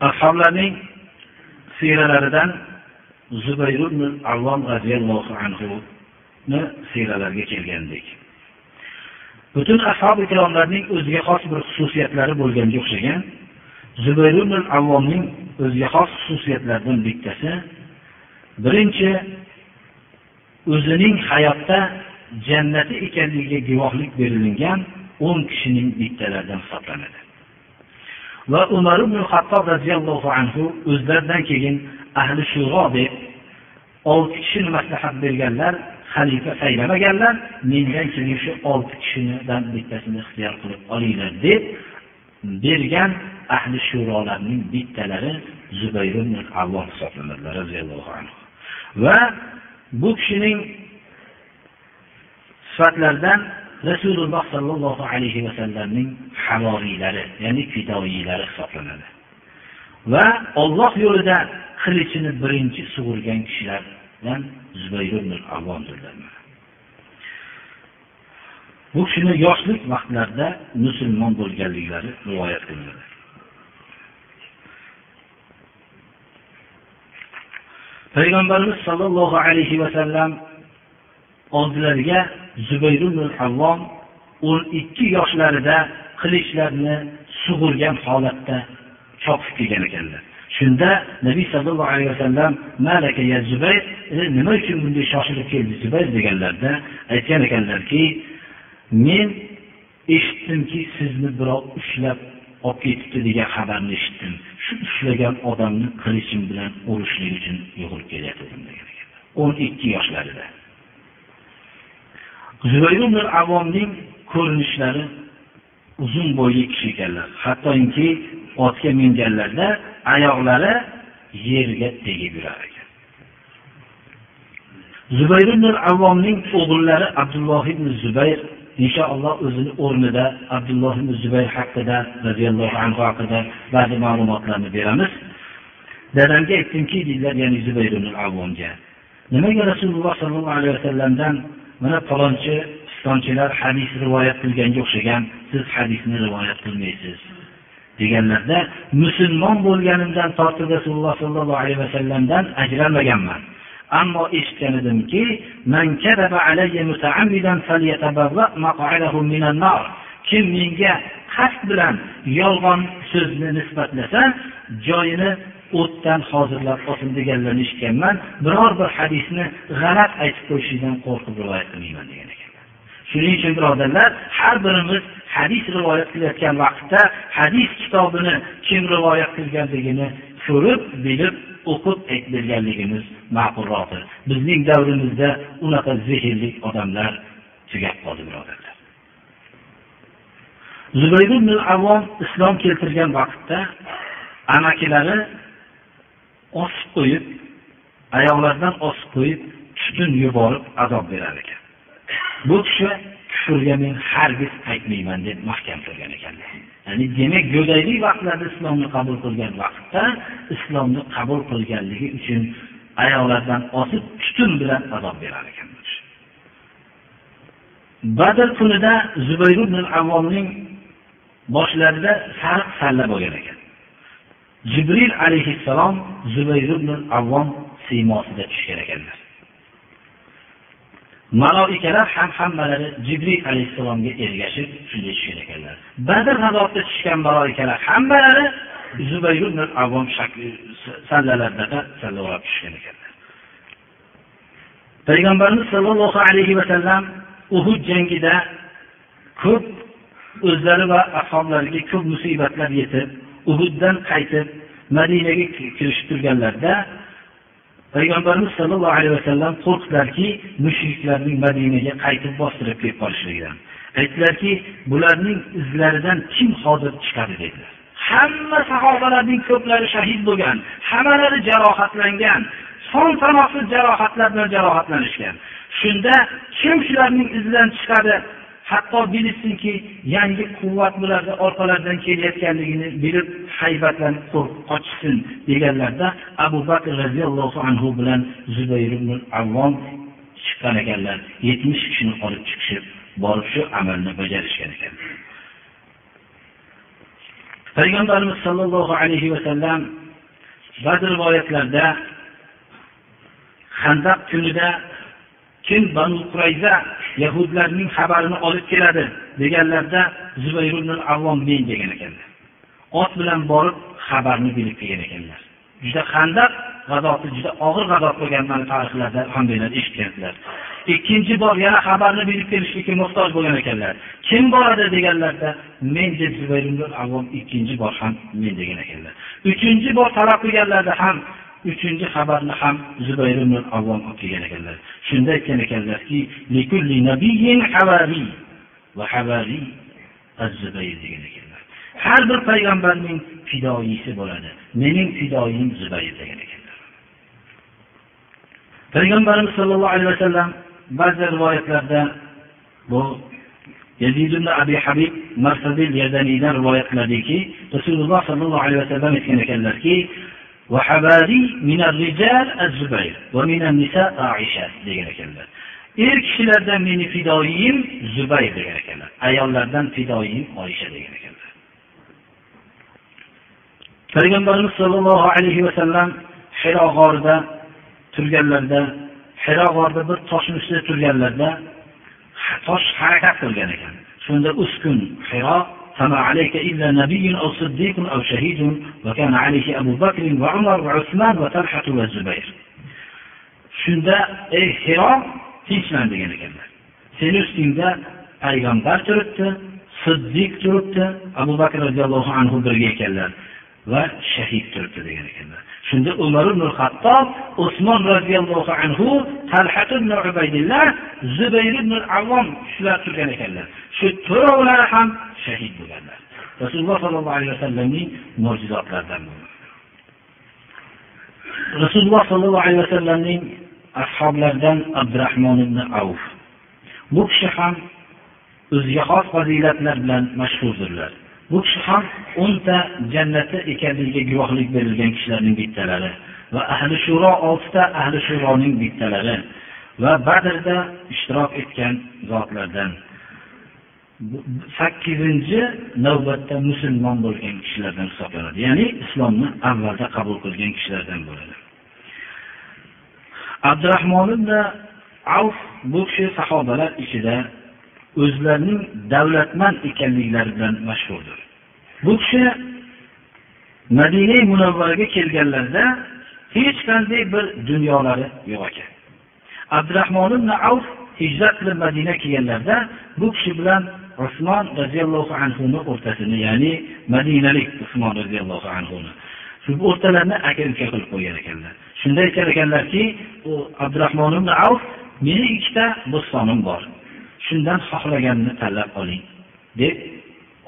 Ashoblarning siyralaridan zubayr ibn avvom roziyallohu anhuni siyralariga kelgandik. Butun ashob ikromlarning o'ziga xos bir xususiyatlari bo'lganga o'xshagan zubayr ibn avvomning o'ziga xos xususiyatlaridan bittasi birinchi o'zining hayotda jannati ekanligiga guvohlik berilgan o'n kishining bittalaridan hisoblanadi. Va umar ibn hattob roziyallohu anhu o'zlaridan keyin ahli shuro deb olti kishini maslahat berganlar xalifa saylamaganlar mendan keyin shu olti kishidan bittasini ixtiyor qilib olinglar deb bergan ahli shurolarning bittalari zubayr ibn avvom hisoblanadilar roziyallohu anhu. Va bu kishining sifatlaridan rasululloh sollallohu alayhi vasallamning havoriylari ya'ni fidoyilari hisoblanadi. Va olloh yo'lida qilichini birinchi sug'urgan kishilardan zubayr ibn avvomdirlar bu kishini yoshlik vaqtlarida musulmon bo'lganliklari rivoyat qilinadi payg'ambarimiz sollallohu alayhi vasallam oldilariga zubayr ibn avvom o'n ikki yoshlarida qilichlarni sug'urgan holatda chopib kelgan ekanlar. Shunda nabiy sallallohu alayhi vasallam malaka ya zubayr e, nima uchun bunday shoshilib keldi zubayr? deganlarida aytgan ekanlarki men eshitdimki sizni birov ushlab olib ketibdi degan xabarni eshitdim. Shu ushlagan odamni qilichim bilan urishlik uchun yugurib kelyapti o'n ikki yoshlarida. Zubayr avomning ko'rinishlari uzun bo'yli kishi ekanlar. Hattoki otga minganlarda oyoqlari yerga tegib yurar ekan. Zubayr ibn avvomning o'g'illari abdulloh ibn zubayr inshaalloh o'zini o'rnida abdulloh ibn zubayr haqida roziyallohu anhu haqida ba'zi ma'lumotlarni beramiz. Dadamga aytdimki deydilar ya'ni zubayr ibn avvomga nimaga rasululloh sollallohu alayhi vasallamdan mana palonchi pistonchilar hadis rivoyat qilganga o'xshagan siz hadisni rivoyat qilmaysiz. Deganlarda musulmon bo'lganimdan tortib rasululloh sollallohu alayhi vasallamdan ajralmaganman. Ammo eshitgan edimki kim menga qasd bilan yolg'on so'zni nisbatlasa joyini o'tdan hozirlab olsin deganlarni eshitganman. Biror bir hadisni g'alati aytib qo'yishidan qo'rqib rivoyat qilmayman degan ekanlar. Shuning uchun birodarlar har birimiz hadis rivoyat qilayotgan vaqtda hadis kitobini kim rivoyat qilganligini ko'rib bilib o'qib aytib berganligimiz ma'qulroqdir bizning davrimizda unaqa zehrli odamlar tugab qoldi birodarlar. Zubayr ibn avvom islom keltirgan vaqtda amakilari osib qo'yib oyoqlaridan osib qo'yib tutun yuborib azob berar ekan. Bu kishi kufrga men hargiz qaytmayman deb mahkam turgan ekanlar ya'ni demak go'daylik vaqtlarida islomni qabul qilgan vaqtda islomni qabul qilganligi uchun oyoqlaridan osib tutun bilan azob berar ekan badr kunida zubayr ibn avvomning boshlarida sariq salla bo'lgan ekan. Jibril alayhissalom zubayr ibn avvom siymosida tushgan ekanlar maloikalar ham hammalari jibril alayhissalomga ergashib shunday tushgan ekanlar. Badr g'azotida tushgan maloikalar hammalari zubayr ibn avvom sallalarida sallavrab tushgan ekanlar. Payg'ambarimiz sollallohu alayhi vasallam uhud jangida ko'p o'zlari va ashoblariga ko'p musibatlar yetib uhuddan qaytib madinaga kirishib turganlarida payg'ambarimiz sollallohu alayhi vasallam qo'rqdilarki mushriklarning madinaga qaytib bostirib kelib qolishligidan. Aytdilarki bularning izlaridan kim hozir chiqadi dedilar hamma sahobalarning ko'plari shahid bo'lgan hammalari jarohatlangan son sanoqsiz jarohatlar bilan jarohatlanishgan. Shunda kim shularning izidan chiqadi? Hatto bilishsinki yangi quvvat bularni orqalaridan kelayotganligini bilib haybatlanib qo'rqib qochishsin deganlarda abu bakr roziyallohu anhu bilan zubayr ibn avvom chiqqan ekanlar. Yetmish kishini olib chiqishib borib shu amalni bajarishgan ekan. Payg'ambarimiz sollallohu alayhi vasallam ba'zi rivoyatlarda handaq kunida kim banu qurayza yahudlarning xabarini olib keladi deganlarda zubayr ibn avvom men degan ekanlar. Ot bilan borib xabarni bilib kelgan ekanlar. Juda handaq g'azoti juda og'ir g'azot bo'lganman tarixlarda alhamdulillah eshitganlar. Ikkinchi bor yana xabarni bilib kelishlikka muhtoj bo'lgan ekanlar. Kim boradi deganlarda men deb zubayr ibn avvom ikkinchi bor ham men degan ekanlar. Uchinchi bor talab qilganlarda ham uchinchi xabarni ham zubayr ibn avvom olib kelgan ekanlar. Shunda aytgan ekanlarki degan ekanlar. Har bir payg'ambarning fidoyisi bo'ladi. Mening fidoyim zubayr degan ekanlar. Payg'ambarimiz sollallohu alayhi vasallam ba'zi rivoyatlarda bu yazid ibn abi habib marsadil yadaniydan rivoyat qiladiki rasululloh sollallohu alayhi vasallam aytgan ekanlarki وحباري من الرجال الزبير ومن النساء عائشة degan ekanlar er kishilardan meni fidoyim zubayr degan ekanlar ayollardan fidoyim oysha degan ekanlar payg'ambarimiz sollallohu alayhi vasallam hiro g'orida turganlarida hiro g'orida bir toshni ustida turganlarida tosh harakat qilgan ekan shunda uskun hiro فما عليك إلا نبي أو صديق أو شهيد وكان عليه أبو بكر وعمر وعثمان وطلحة والزبير shunda ey hiro tinchlan degan ekanlar seni ustingda payg'ambar turibdi siddiq turibdi abu bakr roziyallohu anhu birga ekanlar va shahid turibdi degan ekanlar. Shunda umar ibn hattob usmon roziyallohu anhu talhat ibn ubaydillah zubayr ibn avvom shular turgan ekanlar. Shu to'rovlari ham shahid bo'lganlar. Rasululloh sollallohu alayhi vasallamning mo'jizotlaridan rasululloh sollallohu alayhi vasallamning ashoblaridan abdurahmon ibn avf bu kishi ham o'ziga xos fazilatlar bilan mashhurdirlar. Bu kishi ham o'nta jannati ekanligiga guvohlik berilgan kishilarning bittalari va ahli shuro oltita ahli shuroning bittalari va badrda ishtirok etgan zotlardan. Sakkizinchi navbatda musulmon bo'lgan kishilardan hisoblanadi. Ya'ni islomni avvalda qabul qilgan kishilardan bo'ladi. Abdurahmon ibn avf bu kishi sahobalar ichida o'zlarining davlatmand ekanliklari bilan mashhurdir. Bu kishi madina munavvaraga kelganlarida hech qanday bir dunyolari yo'q ekan. Abdurahmon ibn avf hijrat qilib madina kelganlarida bu kishi bilan usmon roziyallohu anhuni o'rtasini ya'ni madinalik usmon roziyallohu anhuni shu o'rtalarini aka uka qilib qo'ygan ekanlar. Shunda aytgan ekanlarki u abdurahmon ibn avf meni ikkita bo'stonim bor. Shundan xohlaganini tanlab oling deb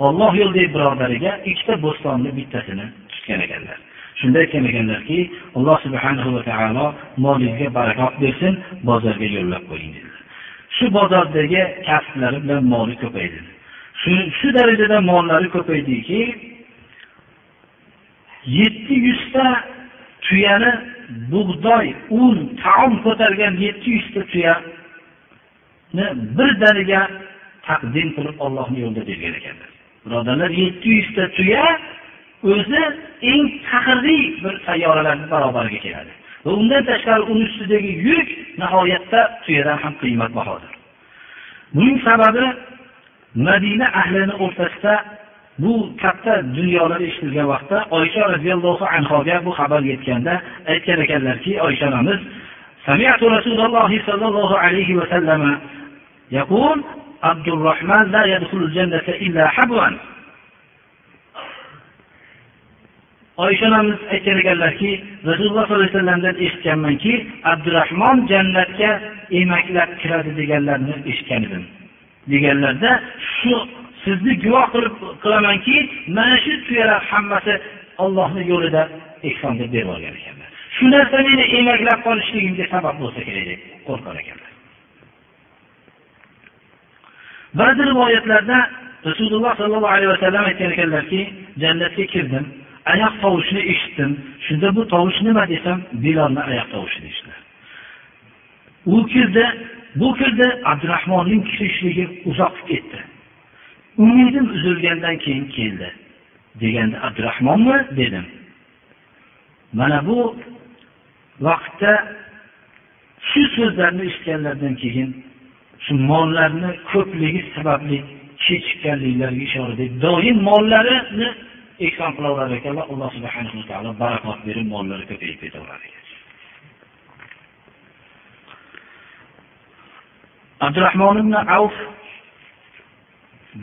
olloh yo'lidagi birodariga ikkita bo'stonni bittasini tutgan ekanlar. Shunda aytgan ekanlarki alloh subhanahu va taolo molingizga barakot bersin bozorga yo'llab qo'ying dedilar. Shu bozordagi kasblari bilan moli ko'paydi. Shu shu darajada mollari ko'paydiki yetti yuzta tuyani bug'doy un taom ko'targan yetti yuzta tuyani birdaniga taqdim qilib ollohni yo'lida bergan ekanlar birodarlar yetti yuzta tuya o'zi eng faxrli bir sayyoralarni barobariga keladi va undan tashqari uni ustidagi yuk nihoyatda tuyadan ham qiymatbahodir buning sababi madina ahlini o'rtasida bu katta dunyolar eshitilgan vaqtda oysha roziyallohu anhoga bu xabar yetganda aytgan ekanlarki oysha onamiz سمعت رسول الله صلى الله عليه وسلم يقول عبد الرحمن لا يدخل الجنة إلا حبوا oysha onamiz aytgan ekanlarki rasululloh sollallohu alayhi vasallamdan eshitganmanki abdurahmon jannatga emaklab kiradi deganlarni eshitgan edim deganlarda shu sizni guvoh qilib qilamanki mana shu tuyalar hammasi ollohni yo'lida ehson deb berib yuborgan ekanlar shu narsa meni emaklab qolishligimga sabab bo'lsa kerak deb qo'rqar ekanlar ba'zi rivoyatlarda rasululloh sollallohu alayhi vasallam aytgan ekanlarki jannatga kirdim oyoq tovushini eshitdim shunda bu tovush nima desam bilolni oyoq tovushi deyishdilar u kirdi bu kirdi abdurahmonning kirishligi uzoq ketdi. Umidim uzilgandan keyin keldi. Deganda abdurahmonmi? dedim. Mana bu vaqtda shu so'zlarni eshitganlaridan keyin shu mollarni ko'pligi sababli kechikkanliklariga ishora deb doim mollarini ehson qilaverar va alloh subhanahu va taolo barakot berib mollari ko'payib ketaverar ekan. Abdurahmon ibn avf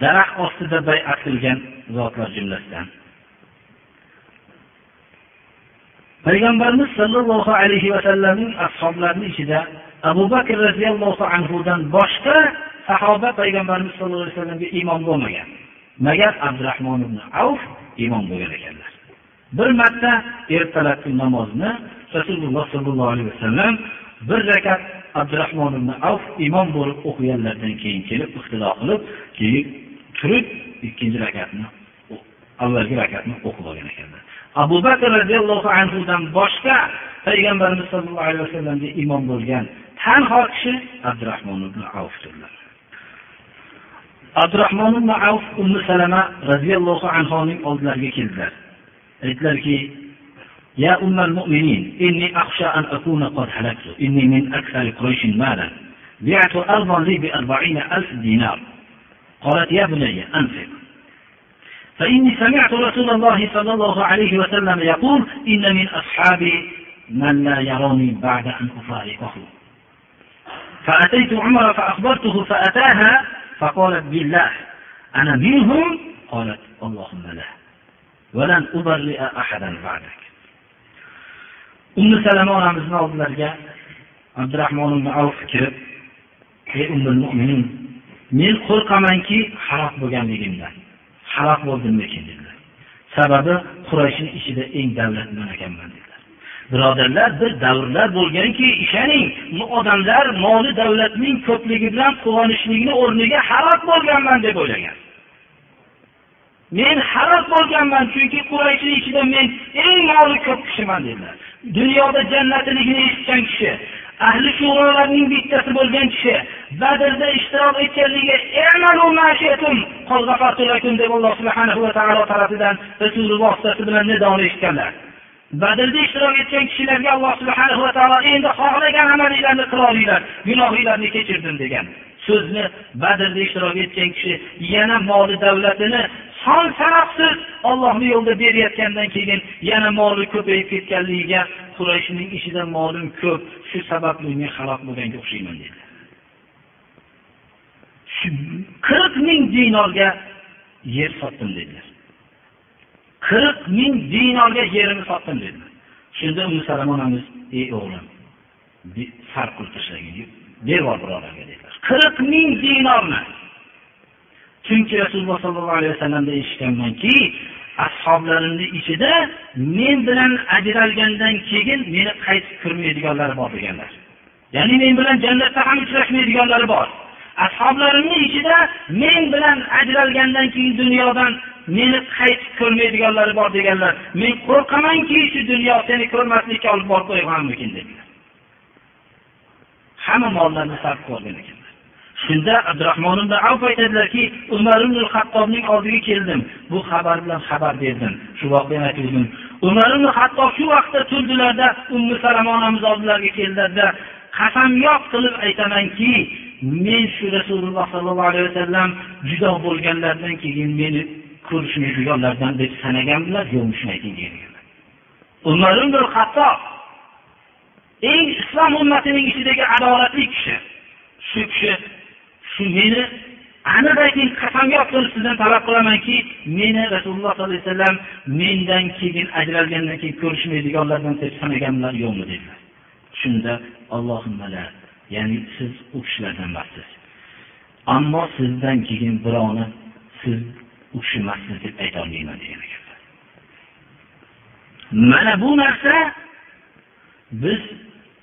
daraxt ostida bayat qilgan zotlar jumlasidan. Payg'ambarimiz sollallohu alayhi vasallamning ashoblarini ichida abu bakr roziyallohu anhudan boshqa sahoba payg'ambarimiz sallallohu alayhi vasallamga iymon bo'lmagan. Magar abdurahmon ibn avf iymon bo'lgan ekanlar. Bir marta ertalabki namozni rasululloh sollallohu alayhi vasallam bir rakat abdurahmon ibn avf imom bo'lib o'qiganlaridan keyin kelib ixtilo qilib keyin turib ikkinchi rakatni avvalgi rakatni o'qib olgan ekanlar. Abu bakr roziyallohu anhudan boshqa payg'ambarimiz sollallohu alayhi vasallamga imom bo'lgan tanho kishi abdurahmon ibn avfdirlar abdurahmon ibn avf ummu salama roziyallohu anhuning oldilariga keldilar aytdilarki يا أم المؤمنين إني أخشى أن أكون قد هلكت إني من أكثر قريش مالا بعت أرضا لي بأربعين ألف دينار قالت يا بني أنفق. فإني سمعت رسول الله صلى الله عليه وسلم يقول إن من أصحابي من لا يراني بعد أن أفارقه. فأتيت عمر فأخبرته فأتاها فقالت بالله أنا منهم قالت اللهم لا ولن أبرئ أحدا بعدك ummu salama onamizni oldilariga abdurahmon ibn avf kirib ey ummul mo'minin men qo'rqamanki halok bo'lganligimdan halok bo'ldimmikin dedilar sababi qurayshni ichida eng davlatman ekanman dedilar birodarlar bir davrlar bo'lganki ishoning odamlar moli davlatning ko'pligi bilan quvonishlikni o'rniga halok bo'lganman deb o'ylagan. Men halok bo'lganman chunki qurayshni ichida men eng moli ko'p kishiman dedilar. Dunyoda jannatligini eshitgan kishi ahli shurolarning bittasi bo'lgan kishi badrda ishtirok etganligi deb alloh subhanahu va taolo tarafidan rasululloh vositasi bilan nidoni eshitganlar. Badrda ishtirok etgan kishilarga alloh subhanahu va taolo endi xohlagan amalinglarni qilolinglar gunohinglarni kechirdim degan so'zni badrda ishtirok etgan kishi yana moli davlatini son sanoqsiz ollohni yo'lida berayotgandan keyin yana moli ko'payib ketganligiga qurayshning ichida molim ko'p shu sababli men halok bo'lganga o'xshayman dedi qirq ming dinorga yer sotdim dedilar. Qirq ming dinorga yerimni sotdim dedi. Shunda umi onamiz ey o'g'lim farq qilib tashlagin devor birodarga dedilar. Qirq ming dinorni chunki rasululloh sollallohu alayhi vasallamdan eshitganmanki ashoblarimni ichida men bilan ajralgandan keyin meni qaytib ko'rmaydiganlari bor deganlar. Ya'ni men bilan jannatda ham uchrashmaydiganlari bor. Ashoblarimni ichida men bilan ajralgandan keyin dunyodan meni qaytib ko'rmaydiganlari bor deganlar men qo'rqamanki shu dunyo seni ko'rmaslikka olib borib qo'yganmikin dedilar. Hamma mollarni sarf qilgan ekanlar. Shunda abdurahmon ibn avf aytadilarki umar ibn hattobning oldiga keldim. Bu xabar bilan xabar berdim. Shu voqeani aytdim umar ibn hattob shu vaqtda turdilarda ummu salama onamiz oldilariga keldilarda qasamyod qilib aytamanki men shu rasululloh sollallohu alayhi vasallam judo bo'lganlaridan keyin meni ko'rishmaydiganlardan deb sanaganmilar yo'qmi shuni ayting umar ibn hattob eng islom ummatining ichidagi adolatli kishi shu kishi shu meni aniq ayting qasamyod qilib sizdan talab qilamanki meni rasululloh sollallohu alayhi vasallam mendan keyin ajralgandan keyin ko'rishmaydiganlardan deb sanaganlar yo'qmi dedilar. Shunda allohimmalar ya'ni siz u kishilardan emassiz ammo sizdan keyin birovni siz u kishi deb aytolmayman degan ekanlar mana bu narsa biz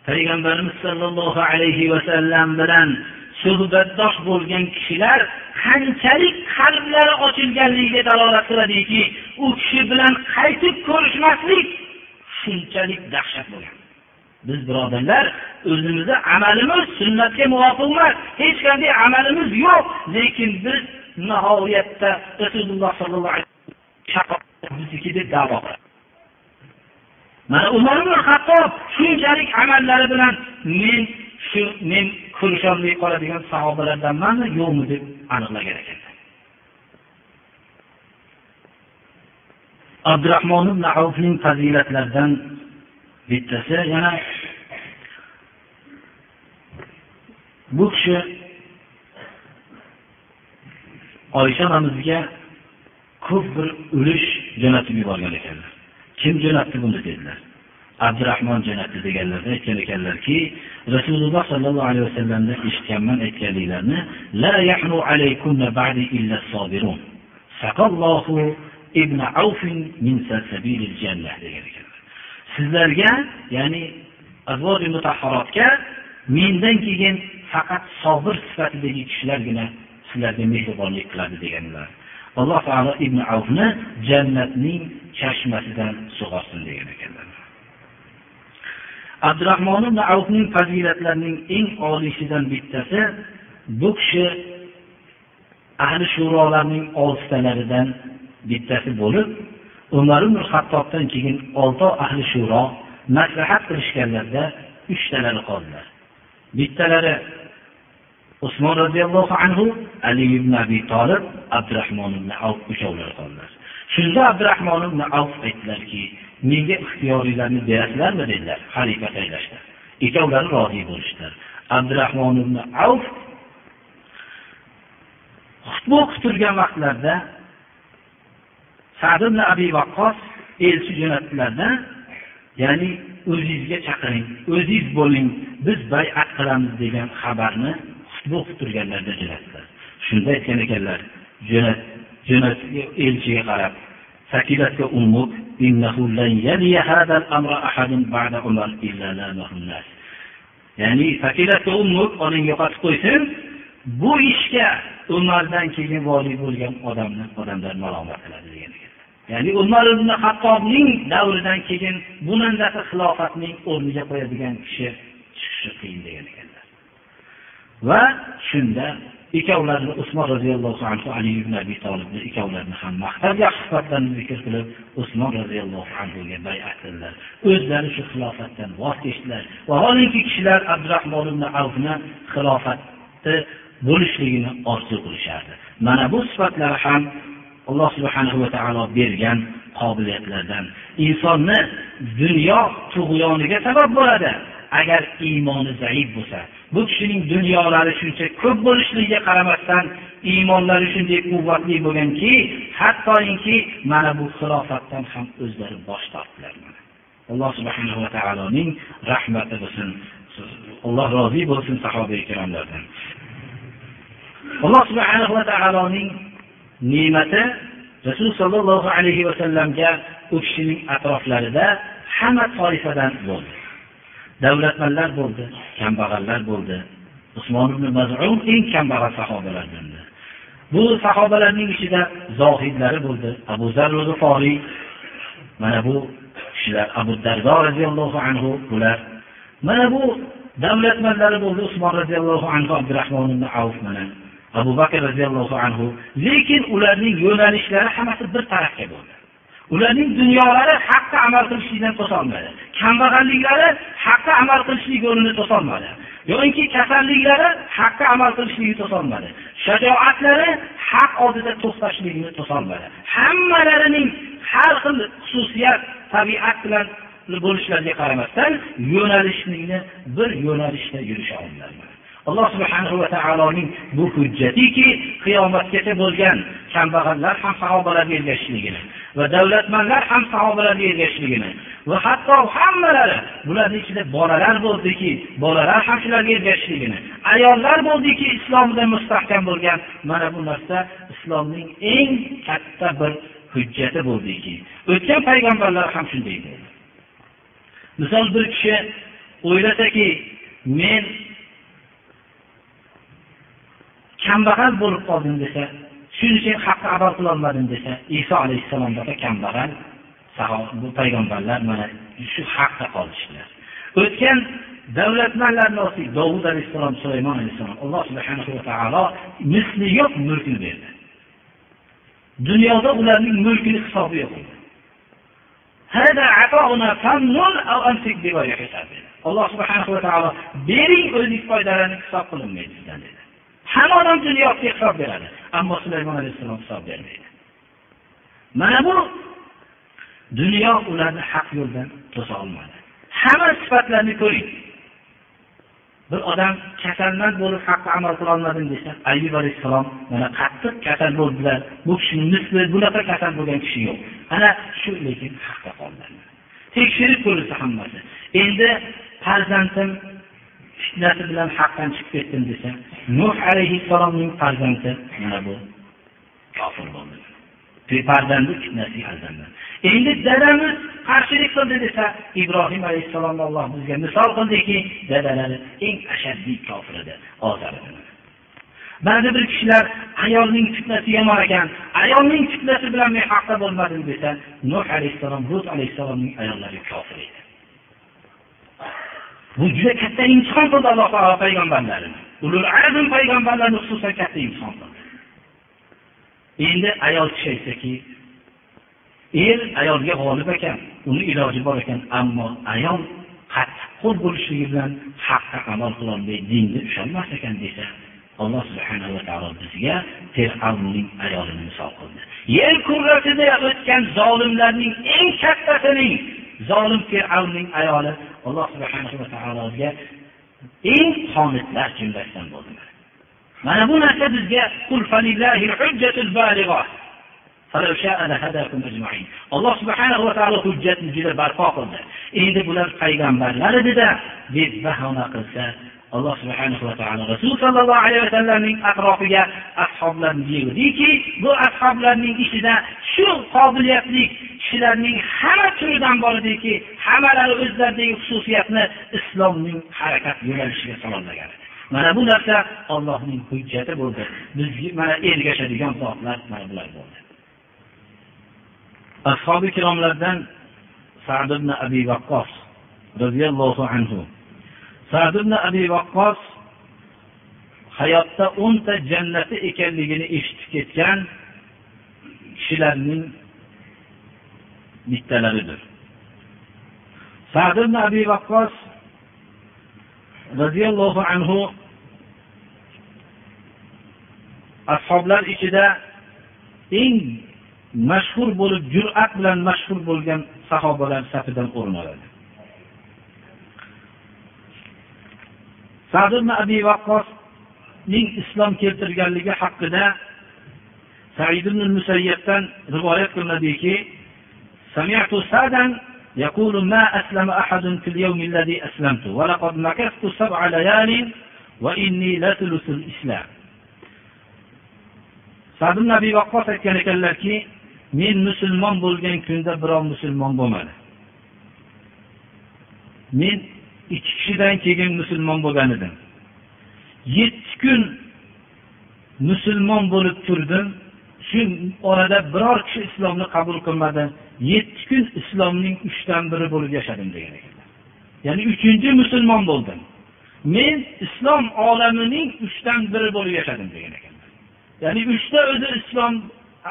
payg'ambarimiz sollallohu alayhi vasallam bilan suhbatdosh bo'lgan kishilar qanchalik qalblari ochilganligiga dalolat qiladiki u kishi bilan qaytib ko'rishmaslik shunchalik dahshat bo'lgan. Biz birodarlar o'zimizni amalimiz sunnatga muvofiq emas hech qanday amalimiz yo'q lekin biz nihoyatda rasululloh sollallohu alayhi vasallam deb davo mana umar ibn hattob shunchalik amallari bilan men shu men ko'risholmay qoladigan sahobalardanmanmi yo'qmi deb aniqlagan ekanlar abdurahmon ibn avfning fazilatlaridan bittasi yana bu kishi oysha onamizga ko'p bir ulush jo'natib yuborgan ekanlar. Kim jo'natdi buni dedilar. Abdurahmon jo'natdi deganlarda aytgan ekanlarki rasululloh sollallohu alayhi vasallamdan eshitganman aytganliklarini la yahnu alaykunna ba'di illa sabirun saqallohu ibn avfin min sabilil jannah degan ekanlar. Sizlarga ya'ni azvoji mutahharotga mendan keyin faqat sobir sifatidagi kishilargina sizlarga mehribonlik qiladi deganlar. Alloh taolo ibn avni jannatning chashmasidan sug'orsin degan ekanlar. Abdurahmon ibn avfning fazilatlarining eng oliysidan bittasi bu kishi ahli shurolarning oltitalaridan bittasi bo'lib umar ibn hattobdan keyin olti ahli shuro maslahat qilishganlarda uchtalari qoldilar. Bittalari usmon roziyallohu anhu ali ibn abi tolib abdurahmon ibn avf uchovlari qoldilar shunda abdurahmon ibn avf aytdilarki menga ixtiyoriylarni berasizlarmi? dedilar. Xalifa saylashda ikkovlari rozi bo'lishdilar. Abdurahmon ibn avf xutba o'qib turgan vaqtlarida sad ibn abi vaqqos elchi jo'natdilarda ya'ni o'zingizga chaqiring o'zingiz bo'ling biz bayat qilamiz degan xabarni xutba qilib turganlarida jo'natdi shunda aytgan ekanlar elchiga qarab sakilatga ya'ni sakilatga ummuk onang yo'qotib qo'ysin bu ishga umardan keyin voliy bo'lgan odamni odamlar malomat qiladi degan ya'ni umar ibn hattobning davridan keyin bu xilofatning o'rniga qo'yadigan kishi chiqishi qiyin degan ekan. Va shunda ikkovlarini usmon roziyallohu anhu ali ibn abi tolibni ikkovlarini ham maqtab yaxshi sifatlarni zikr qilib usmon roziyallohu anhuga bayat qildilar. O'zlari shu xilofatdan voz kechdilar. Vaholanki kishilar abdurahmon ibn avfni xilofatni bo'lishligini orzu qilishardi. Mana bu sifatlar ham alloh subhanahu va taolo bergan qobiliyatlardan. Insonni dunyo tug'yoniga sabab bo'ladi. Agar iymoni zaif bo'lsa bu kishining dunyolari shuncha ko'p bo'lishligiga qaramasdan iymonlari shunday quvvatli bo'lganki hattoki mana bu xilofatdan ham o'zlari bosh tortdilar alloh subhanahu va taoloning rahmati bo'lsin. Alloh rozi bo'lsin sahoba ikromlardan alloh subhanahu va taoloning ne'mati rasul sollallohu alayhi vasallamga u kishining atroflarida hamma toifadan bo'ldi. Davlatmanlar bo'ldi kambag'allar bo'ldi. Usmon ibn mazun eng kambag'al sahobalardan bu sahobalarning ichida zohidlari bo'ldi. Abu zar mana bu kishilar abu dardo roziyallohu anhu bular. Mana bu davlatmanlari bo'ldi usmon roziyallohu anhu abdurahmon ibn avf mana. Abu bakr roziyallohu anhu. Lekin ularning yo'nalishlari hammasi bir tarafga bo'ldi. Ularning dunyolari haqqa amal qilishlikdan to'solmadi kambag'alliklari haqqa amal qilishlik yo'lini to'solmadi yoinki kasalliklari haqqa amal qilishlikni to'solmadi shajoatlari haq oldida to'xtashligini to'solmadi hammalarining har xil xususiyat tabiat bilan bo'lishlariga qaramasdan yo'nalishlikni bir yo'nalishda yurisha alloh subhanahu va taoloning bu hujjatiki qiyomatgacha bo'lgan kambag'allar ham sahobalarga ergashishligini va davlatmanlar ham sahobalarga ergashishligini va hatto hammalari bularni ichida bolalar bo'ldiki bolalar ham shularga ergashishligini. Ayollar bo'ldiki islomda mustahkam bo'lgan. Mana bu narsa islomning eng katta bir hujjati bo'ldiki. O'tgan payg'ambarlar ham shunday bo'ldi. Misol bir kishi o'ylasaki men kambag'al bo'lib qoldim desa shuning uchun haqqa amal qilolmadim desa iso alayhissalomdaqa kambag'al bu payg'ambarlar mana shu haqda qolishdilar. O'tgan davlatmanlarni olsak dovud alayhissalom sulaymon alayhissalom alloh subhanahu va taolo misli yo'q mulkni berdi. Dunyoda ularning mulkini hisobi yo'q alloh subhanahu va taolo bering o'zingiz foydalaning hisob qilinmaydi sizdan dedi. Hamma odam dunyosiga hisob beradi. Ammo sulaymon alayhissalom hisob bermaydi. Mana bu dunyo ularni haq yo'ldan to'sa olmadi. Hamma sifatlarni ko'ring. Bir odam kasalmand bo'lib haqqa amal qilolmadim desa ayub alayhissalom mana qattiq kasal bo'ldilar. Bu kishini misli bunaqa kasal bo'lgan kishi yo'q. Ana shu lekin haqqa qoldilar tekshirib ko'rilsa hammasi. Endi farzandim fitnasi bilan haqdan chiqib ketdim desa nuh alayhissalomning farzandi mana bu? Kofir bo'ldi. Farzandi fitnasi farzandi. Endi dadamiz qarshilik qildi desa ibrohim alayhissalomni alloh bizga misol qildiki dadalari eng ashaddiy kofir edi ozar ba'zi bir kishilar ayolning fitnasi yomon ekan ayolning fitnasi bilan men haqda bo'lmadim desa nuh alayhissalom lut alayhissalomning ayollari kofir edi. Bu juda katta imtihon bo'ldi alloh taolo payg'ambarlarini. Ulul azm payg'ambarlarni xususan katta imtihon bo'ldi. Endi ayol kishi aytsaki er ayolga g'olib ekan uni iloji bor ekan ammo ayol qattiqqo'l bo'lishligi bilan haqqa amal qilolmay dinga usholmas ekan desa alloh subhanava taolo bizga fir'avnning ayolini misol qildi. Yer kurrasida o'tgan zolimlarning eng kattasining zolim fir'avnning ayoli alloh subhanahu va taologa eng qonitlar jumlasidan bo'ldilar. Mana bu narsa bizga alloh subhanahu va taolo hujjatni juda barpo qildi. Endi bular payg'ambarlar edida deb bahona qilsa alloh subhanahu va taolo rasul sollallohu alayhi vasallamning atrofiga ashoblarni yig'diki bu ashoblarning ichida shu qobiliyatli kishilarning hamma turidan bor ediki hammalari o'zlaridagi xususiyatni islomning harakat yo'nalishiga sololmagan mana bu narsa ollohning hujjati bo'ldi. Bizga mana ergashadigan zotlar mana bular bo'ldi. Ashobi ikromlardan sad ibn abi vaqqos roziyallohu anhu sad ibn abi vaqqos hayotda o'nta jannati ekanligini eshitib ketgan kishilarning bittalaridir sad ibn abi vaqqos roziyallohu anhu ashoblar ichida eng mashhur bo'lib jur'at bilan mashhur bo'lgan sahobalar safidan o'rin oladi. sad abi vaqqosning islom keltirganligi haqida said ibn musayyabdan rivoyat qilinadiki سمعت سادا يقول ما أسلم أحد في اليوم الذي أسلمت ولقد مكثت سبع ليال وإني لثلث الإسلام sad ibn abi vaqqos aytgan ekanlarki men musulmon bo'lgan kunda birov musulmon bo'lmadi men ikki kishidan keyin musulmon bo'lgan edim. Yetti kun musulmon bo'lib turdim. Shu orada biror kishi islomni qabul qilmadi. Yetti kun islomning uchdan biri bo'lib yashadim degan ekanlar ya'ni uchinchi musulmon bo'ldim. Men islom olamining uchdan biri bo'lib yashadim degan ekanlar ya'ni uchta o'zi islom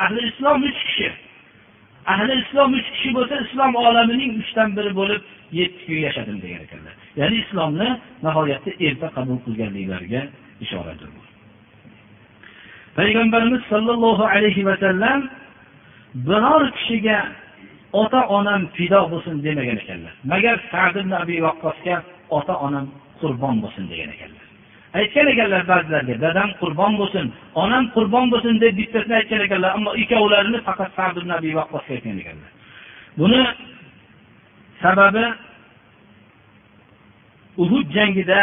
ahli islom uch kishi. Ahli islom uch kishi bo'lsa islom olamining uchdan biri bo'lib yetti kun yashadim degan ekanlar. Ya'ni islomni nihoyatda erta qabul qilganliklariga ishoradir payg'ambarimiz sollallohu alayhi vasallam biror kishiga ota onam fido bo'lsin demagan ekanlar. Magar sad abi vaqqosga ota onam qurbon bo'lsin degan ekanlar. Aytgan ekanlar ba'zilarga dadam qurbon bo'lsin onam qurbon bo'lsin deb bittasini aytgan ekanlar ammo ikkovlarini faqat sad nabiy vaqqosga aytgan ekanlar. Buni sababi uhud jangida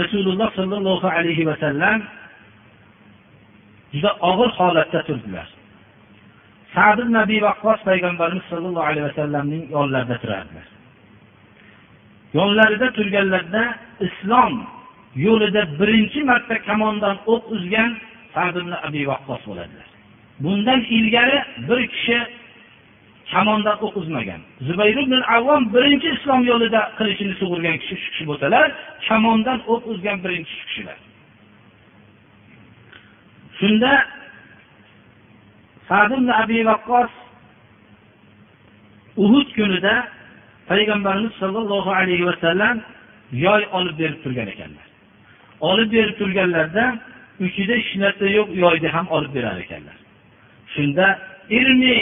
rasululloh sollallohu alayhi vasallam juda og'ir holatda turdilar. Sad ibn abi vaqqos payg'ambarimiz sollallohu alayhi vasallamning yonlarida turardilar. Yonlarida turganlarida islom yo'lida birinchi marta kamondan o'q uzgan sad ibn abi vaqqos bo'ladilar. Bundan ilgari bir kishi kamondan o'q uzmagan. Zubayr ibn avvom birinchi islom yo'lida qilichini sug'urgan kishi shu kishi bo'lsalar kamondan o'q uzgan birinchi shu kishilar. Shunda sad ibn abi vaqqos uhud kunida payg'ambarimiz sollallohu alayhi vasallam yoy olib berib turgan ekanlar. Olib berib turganlarida uchida hech narsa yo'q yoyni ham olib berar ekanlar. Shunda irmi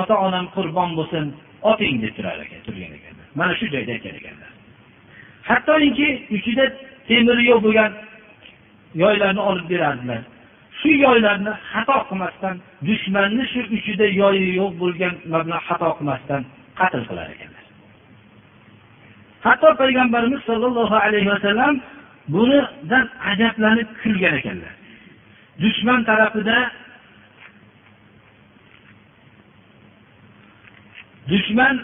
ota onam qurbon bo'lsin oting deb turar ekan turgan ekanlar. Mana shu joyda aytgan ekanlar. Hattoki ichida temiri yo'q bo'lgan yoylarni olib berardilar. Shu yoylarni xato qilmasdan dushmanni shu ichida yoyi yo'q bo'lgan mablag' xato qilmasdan qatl qilar ekan. Hatto payg'ambarimiz sollallohu alayhi vasallam bunidan ajablanib kulgan ekanlar. Dushman tarafida dushman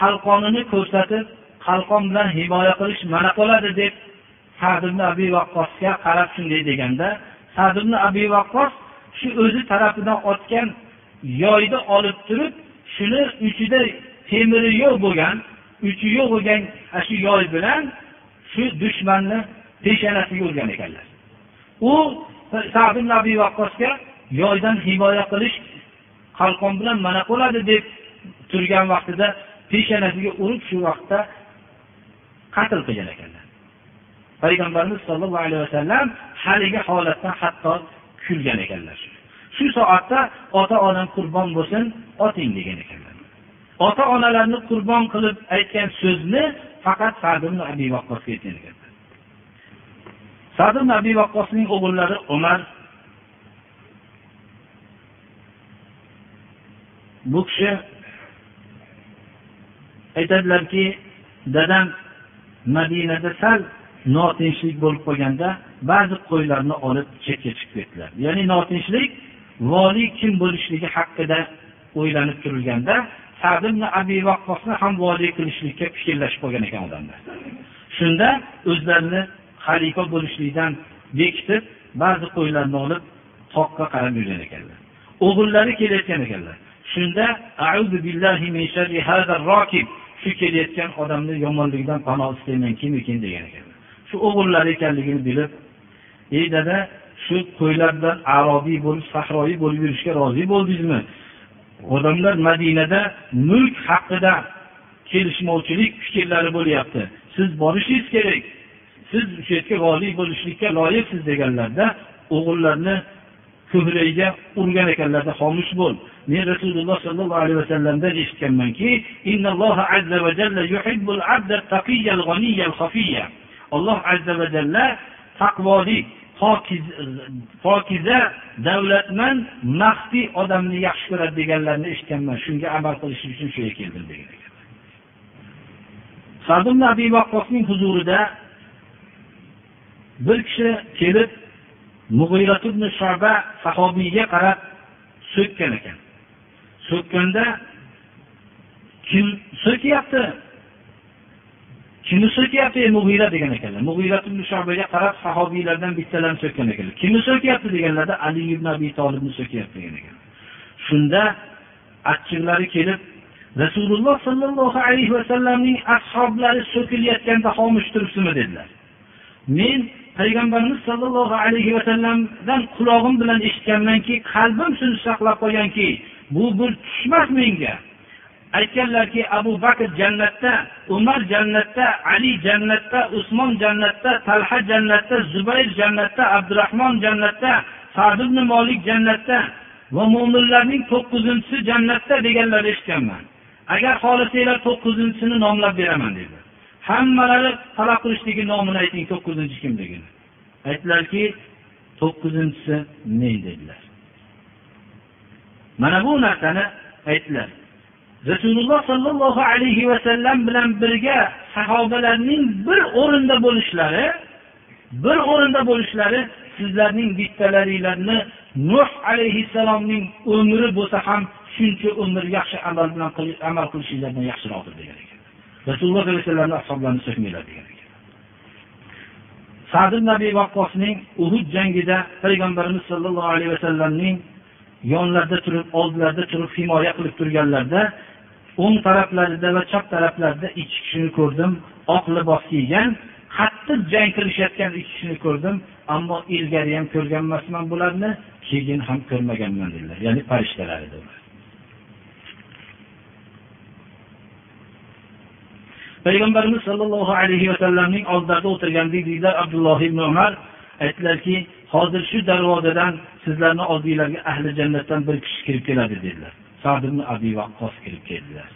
qalqonini ko'rsatib qalqon bilan himoya qilish mana qoladi deb sad ibn abi vaqqosga qarab shunday deganda sad ibn abi vaqqos shu o'zi tarafidan otgan yoyni olib turib shuni uchida temiri yo'q bo'lgan uchi yo'q bo'lgan shu yoy bilan shu dushmanni peshanasiga urgan ekanlar. U sad ibn abi vaqqosga yoydan himoya qilish qalqon bilan mana bo'ladi deb turgan vaqtida peshanasiga urib shu vaqtda qatl qilgan ekanlar. Payg'ambarimiz sollallohu alayhi vasallam haligi holatdan hatto kulgan ekanlar. Shu soatda ota onam qurbon bo'lsin oting degan ekanlar. Ota onalarni qurbon qilib aytgan so'zni faqat sad abi vaqqosga aytgan ekanlar sad abi vaqqosning o'g'illari umar. Bu kishi aytadilarki dadam madinada sal notinchlik bo'lib qolganda ba'zi qo'ylarni olib chetga chiqib ketdilar. Ya'ni notinchlik voliy kim bo'lishligi haqida o'ylanib turilganda sad abi vaqqosni ham voliy qilishlikka fikrlashib qolgan ekan odamlar. Shunda o'zlarini xalifa bo'lishlikdan bekitib ba'zi qo'ylarni olib toqqa qarab yurgan ekanlar. O'g'illari kelayotgan ekanlar. Shunda shu kelayotgan odamni yomonligidan panoh istayman kim ekan degan ekanlar. Shu o'g'illari ekanligini bilib ey dada shu qo'ylar bilan arobiy bo'lib sahroiy bo'lib yurishga rozi bo'ldingizmi? Odamlar madinada mulk haqida kelishmovchilik fikrlari bo'lyapti. Siz borishingiz kerak. Siz o'sha yerga voliy bo'lishlikka loyiqsiz deganlarda o'g'illarni ko'kragiga urgan ekanlarda xomush bo'l. Men rasululloh sollallohu alayhi vasallamdan eshitganmanki alloh azza va jalla taqvolik pokiza davlatmand maxfiy odamni yaxshi ko'radi deganlarni eshitganman. Shunga amal qilish uchun shu yerga keldim degan ekan. Abi vaqqosning huzurida bir kishi kelib mug'iyrat ibn shoba sahobiyga qarab so'kkan ekan. So'kkanda kim so'kyapti? Kimni so'kyapti ey mug'iyra degan ekanlar. Mug'iyra shobaga qarab sahobiylardan bittalarni so'kkan ekanlar. Kimni so'kyapti deganlarda ali ibn abi tolibni so'kyapti degan ekan shunda achchiqlari kelib rasululloh sollallohu alayhi vasallamning ashoblari so'kilayotganda xomush turibsizmi dedilar. Men payg'ambarimiz sollallohu alayhi vasallamdan qulog'im bilan eshitganmanki qalbim shuni saqlab qolganki bu bir tushmas menga. Aytganlarki abu bakr jannatda umar jannatda ali jannatda usmon jannatda talha jannatda zubayr jannatda abdurahmon jannatda sad ibn molik jannatda va mo'minlarning to'qqizinchisi jannatda deganlarni eshitganman. Agar xohlasanglar to'qqizinchisini nomlab beraman dedi. Hammalari talab qilishligi nomini ayting to'qqizinchi kimligini aytdilarki to'qqizinchisi men dedilar. Mana bu narsani aytdilar. Rasululloh sollallohu alayhi vasallam bilan birga sahobalarning bir o'rinda bo'lishlari bir o'rinda bo'lishlari sizlarning bittalaringlarni nuh alayhissalomning umri bo'lsa ham shuncha umr yaxshi amal bilan amal qilishinglardan yaxshiroqdir degan ekan. Rasululloh sollallohu alayhi vasallamni ashoblarini so'kmanglar degan ekan. Sadir nabiy vaqqosning uhud jangida payg'ambarimiz sollallohu alayhi vasallamning yonlarida turib oldilarida turib himoya qilib turganlarida o'ng taraflarida va chap taraflarida ikki kishini ko'rdim. Oq libos kiygan qattiq jang qilishayotgan ikki kishini ko'rdim. Ammo ilgari ham ko'rgan emasman bularni keyin ham ko'rmaganman dedilar. Ya'ni farishtalar edi. Ular payg'ambarimiz sollallohu alayhi vasallamning oldlarida o'tirgandik deydilar abdulloh ibn umar aytdilarki hozir shu darvozadan sizlarni oldinglarga ahli jannatdan bir kishi kirib keladi dedilar. Sad ibn abi vaqqos kirib keldilar.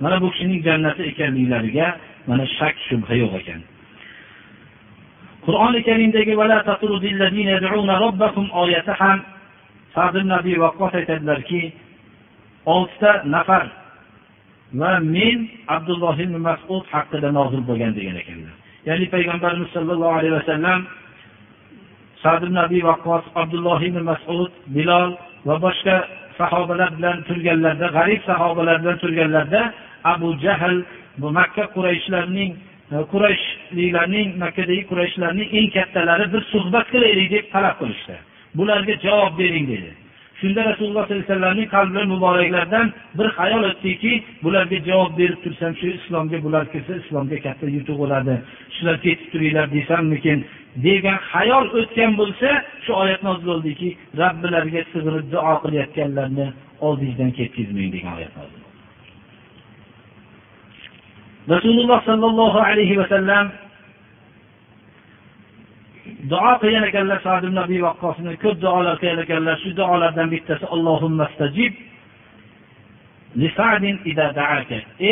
Mana bu kishining jannati ekanliklariga mana shak shubha yo'q ekan. Qur'oni karimdagi oyati ham sad ibn abi vaqqos aytadilarki oltita nafar va men abdulloh ibn masud haqida nozil bo'lgan degan ekanlar. Ya'ni payg'ambarimiz sollallohu alayhi vasallam sad ibn abi vaqqos abdulloh ibn masud bilol va boshqa sahobalar bilan turganlarda g'arib sahobalar bilan turganlarda abu jahl bu makka qurayshlarning e, qurayshliklarning makkadagi qurayshlarning eng kattalari bir suhbat qilaylik deb talab qilishdi. Bularga javob bering dedi. Shunda rasululloh sollallohu alayhi vasallamning qalbi muboraklaridan bir xayol o'tdiki bularga javob berib tursam shu islomga bular kirsa islomga katta yutuq bo'ladi shular ketib turinglar desammikin degan xayol o'tgan bo'lsa shu oyat nozil bo'ldiki robbilariga sig'inib duo qilayotganlarni oldingizdan ketkazmang degan oyat rasululloh sollallohu alayhi vasallam duo qilgan ekanlar sad ibn abi vaqqosni ko'p duolar qilgan ekanlar shu duolardan bittasi allohumma stajib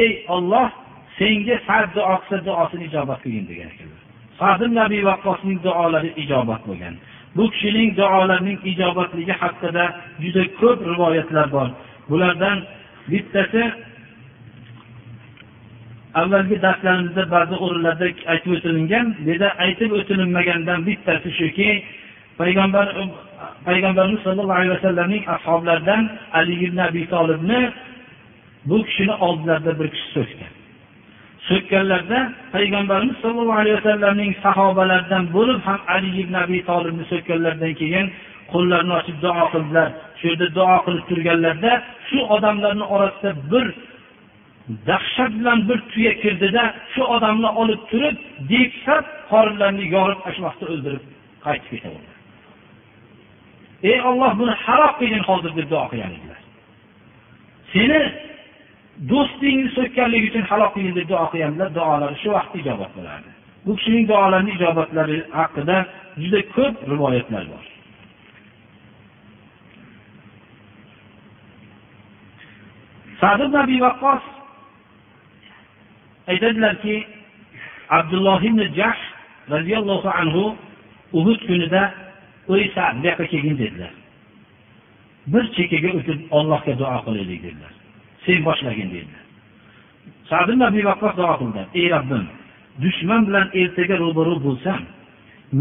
ey olloh senga sad duo qilsa duosini ijobat qilgin degan ekanlar. Sad ibn abi vaqqosning duolari ijobat bo'lgan. Bu kishining duolarining ijobatligi haqida juda ko'p rivoyatlar bor. Bulardan bittasi avvalgi darslarimizda ba'zi o'rinlarda aytib o'tilingan bu yerda aytib o'tilinmagandan bittasi shuki payg'ambar payg'ambarimiz sollallohu alayhi vasallamning ashoblaridan ali ibn abi tolibni bu kishini oldilarida bir kishi so'kkan so'kkanlarda payg'ambarimiz sollallohu alayhi vasallamning sahobalaridan bo'lib ham ali ibn abi tolibni so'kkanlaridan keyin qo'llarini ochib duo qildilar. Shu yerda duo qilib turganlarida shu odamlarni orasida bir dahshat bilan bir tuya kirdida shu odamni olib turib deksab qorinlarini yorib ashmoqda o'ldirib qaytib ketaverdi. Ey olloh buni haroq qilgin hozir deb duo qilgan edilar. Seni do'stingni so'kkanligi uchun halok qilgin deb duo qilganlar duolari shu vaqtda ijobat bo'lardi. Bu kishining duolarini ijobatlari haqida juda ko'p rivoyatlar bor. Sad ibn abi vaqqos aytadilarki abdulloh ibn jahsh roziyallohu anhu uhud kunida o'ysa bu yoqqa kelgin dedilar. Bir chekkaga o'tib ollohga duo qilaylik dedilar. Sen boshlagin dedilar duo qildi ey robbim dushman bilan ertaga ro'baro bo'lsam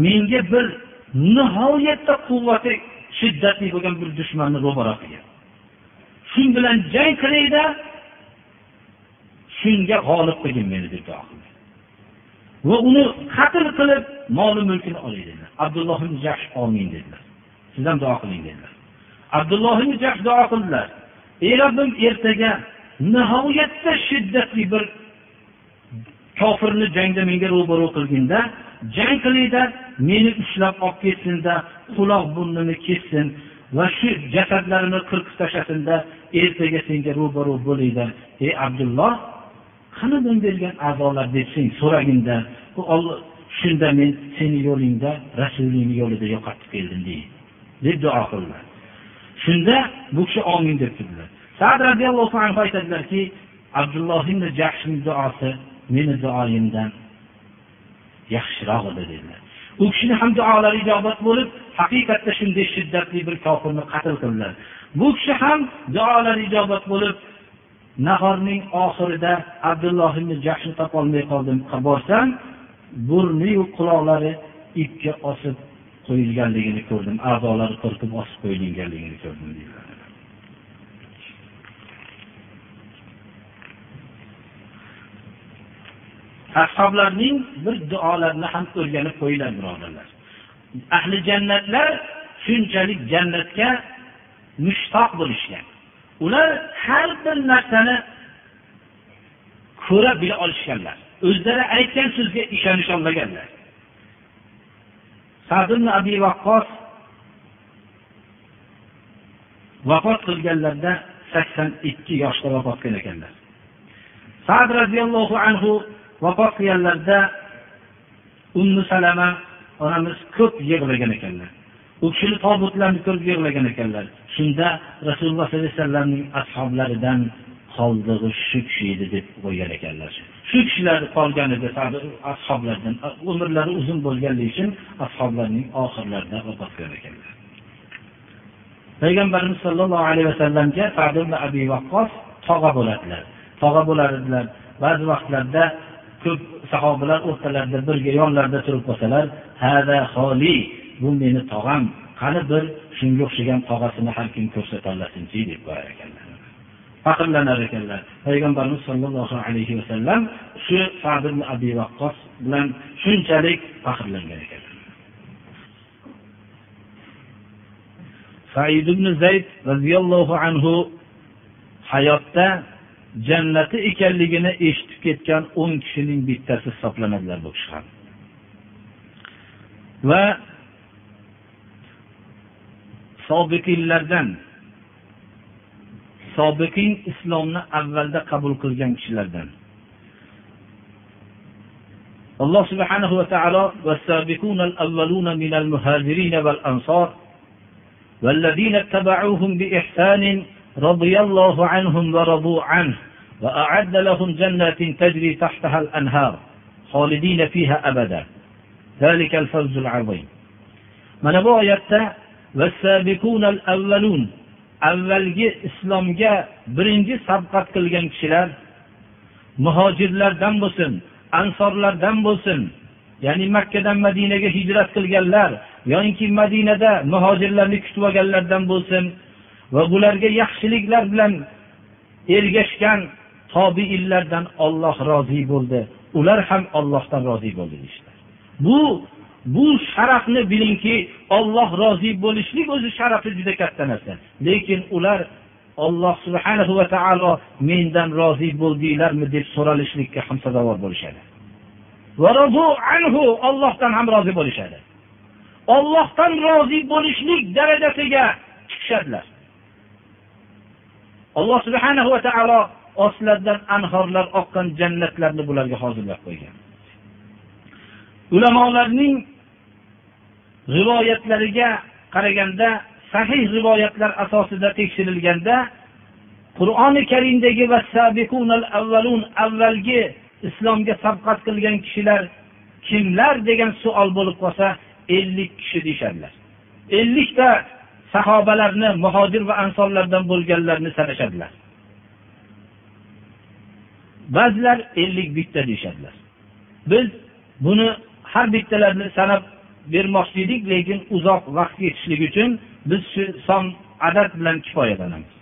menga bir nihoyatda quvvati shiddatli bo'lgan bir dushmanni ro'baro qilgin. Shu bilan jang qilayda shunga g'olib qilgin meni deb duo qildi. Va uni qatl qilib moli mulkini olay dedilar. Abdulloh ibn jahsh omin dedilar. Siz ham duo qiling dedilar. Abdulloh ibn jahsh duo qildilar. Ey robbim ertaga nihoyatda shiddatli bir kofirni jangda menga ro'baro qilginda jang qilingda meni ushlab olib ketsinda quloq burnini kessin va shu jasadlarini qirqib tashlasinda ertaga senga ro'baro bo'linglar. Ey abdulloh qani men bergan a'zolar deb so'raginda shunda men seni yo'lingda rasulingni yo'lida yo'qotib keldim deydi. Deb duo qildilar. Shunda bu kishi omin deb turdilar. Sad roziyallohu anhu aytadilarki abdulloh ibn jahshning duosi meni duoyimdan yaxshiroq edi dedilar. U kishini ham duolari ijobat bo'lib haqiqatda shunday shiddatli bir kofirni qatl qildilar. Bu kishi ham duolari ijobat bo'lib nahorning oxirida abdulloh ibn jahshni topolmay qoldim. Borsam burniyu quloqlari ipga osib qo'yilganligini ko'rdim. A'zolari qirqib osib qo'yilganligini ko'rdim deydilar ashoblarning bir duolarini ham o'rganib qo'yinglar birodarlar. Ahli jannatlar shunchalik jannatga mushtoq bo'lishgan. Ular har bir narsani ko'ra bila olishganlar. O'zlari aytgan so'zga ishonisholmaganlar sad abi vaqqos vafot qilganlarida sakson ikki yoshda vafot qilgan ekanlar. Sad roziyallohu anhu vafot qilganlarida ummu salama onamiz ko'p yig'lagan ekanlar. U kishini tobutlarini ko'rib yig'lagan ekanlar. Shunda rasululloh sollallohu alayhi vasallamning ashoblaridan qoldig'i shu kishi edi deb qo'ygan ekanlar. Shu kishilar qolgan edi ashoblardan umrlari uzun bo'lganligi uchun ashoblarning oxirlarida vafot qilgan ekanlar. Payg'ambarimiz sollallohu alayhi vasallamga abi vaqqos tog'a bo'ladilar. Tog'a bo'lar edilar ba'zi vaqtlarda ko'p sahobalar o'rtalarida birga yonlarida turib qolsalar bu meni tog'am. Qani bir shunga o'xshagan tog'asini har kim ko'rsatolasinchi deb qo'yar ekanlar. Faxrlanar ekanlar. Payg'ambarimiz sollallohu alayhi vasallam shu sad abi vaqqos bilan shunchalik faxrlangan ekanlar. Said ibn zayd roziyallohu anhu hayotda jannati ekanligini eshitib ketgan o'n kishining bittasi hisoblanadilar bu kishi ham va sobiqiylardan sobiqin islomni avvalda qabul qilgan kishilardan. Alloh subhanahu va والسابقون الأولون من المهاجرين والأنصار والذين اتبعوهم بإحسان رضي الله عنهم ورضوا عنه وأعد لهم جنات تجري تحتها الأنهار خالدين فيها أبدا ذلك الفوز العظيم من bu oyatda avvalgi islomga birinchi sabqat qilgan kishilar muhojirlardan bo'lsin ansorlardan bo'lsin ya'ni makkadan madinaga hijrat qilganlar yoinki madinada muhojirlarni kutib olganlardan bo'lsin va bularga yaxshiliklar bilan ergashgan tobiinlardan olloh rozi bo'ldi. Ular ham ollohdan rozi bo'ldi deyishdi. Bu bu sharafni bilingki olloh rozi bo'lishlik o'zi sharafi juda katta narsa. Lekin ular olloh subhanahu va taolo mendan rozi bo'ldinglarmi deb so'ralishlikka ham sazovor bo'lishadi. Ollohdan ham rozi bo'lishadi. Ollohdan rozi bo'lishlik darajasiga chiqishadilar. Alloh subhanahu va taolo ostlaridan anhorlar oqqan jannatlarni bularga hozirlab qo'ygan. Ulamolarning rivoyatlariga qaraganda sahih rivoyatlar asosida tekshirilganda qur'oni karimdagi avvalgi islomga sabqat qilgan kishilar kimlar degan savol bo'lib qolsa ellik kishi deyishadilar ellikta sahobalarni muhojir va ansorlardan bo'lganlarni sanashadilar. Ba'zilar ellik bitta deyishadilar biz buni har bittalarini sanab bermoqchi edik lekin uzoq vaqt ketishligi uchun biz shu son adad bilan kifoyalanamiz.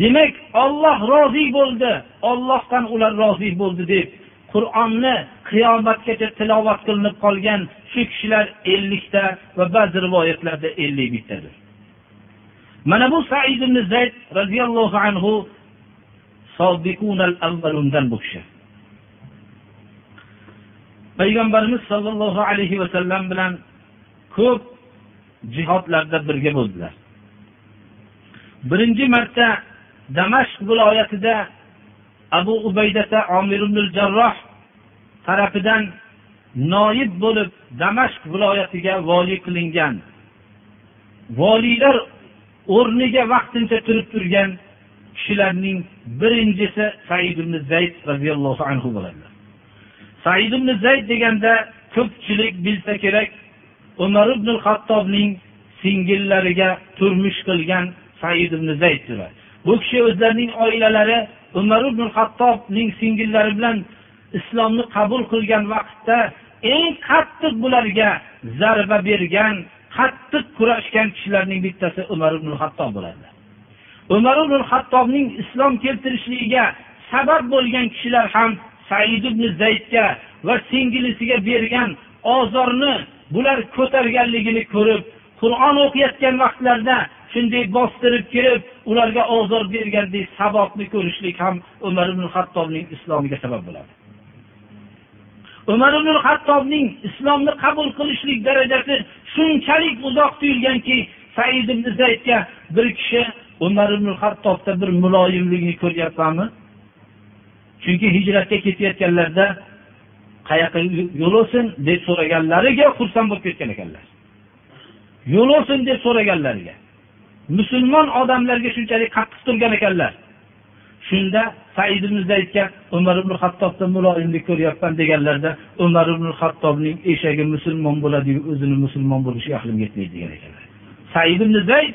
Demak olloh rozi bo'ldi ollohdan ular rozi bo'ldi deb qur'onni qiyomatgacha tilovat qilinib qolgan shu kishilar ellikta va ba'zi rivoyatlarda ellik bittadir. Mana bu said ibn zayd roziyallohu anhu bu kishi. Payg'ambarimiz sollallohu alayhi vasallam bilan ko'p jihodlarda birga bo'ldilar. Birinchi marta damashq viloyatida abu ubaydata omir jarroh tarafidan noib bo'lib damashq viloyatiga voliy qilingan voliylar o'rniga vaqtincha turib turgan kishilarning birinchisi said ibn zayd roziyallohu anhu bo'ladilar. Said ibn zayd deganda ko'pchilik bilsa kerak umar ibn hattobning singillariga turmush qilgan said ibn zayddir bu kishi o'zlarining oilalari umar ibn hattobning singillari bilan islomni qabul qilgan vaqtda eng qattiq bularga zarba bergan qattiq kurashgan kishilarning bittasi umar ibn hattob bo'ladi. Umar ibn hattobning islom keltirishligiga sabab bo'lgan kishilar ham said ibn zaydga va singilisiga bergan ozorni bular ko'targanligini ko'rib qur'on o'qiyotgan vaqtlarida shunday bostirib kelib ularga ozor bergandek sabobni ko'rishlik ham umar ibn hattobning islomiga sabab bo'ladi. Umar ibn hattobning islomni qabul qilishlik darajasi shunchalik uzoq tuyulganki said ibn zaydga bir kishi umar ibn hattobda bir muloyimlikni ko'ryapmanmi? Chunki hijratga ketayotganlarda qayoqqa yo'l olsin deb so'raganlariga xursand bo'lib ketgan ekanlar. Yo'l olsin deb so'raganlariga. Musulmon odamlarga shunchalik qattiq turgan ekanlar. Shunda said ibn zaydga umar ibn hattobda muloyimlik ko'ryapman deganlarida umar ibn hattobning eshagi musulmon bo'ladiyu o'zini musulmon bo'lishiga aqlim yetmaydi degan ekanlar. Said ibn zayd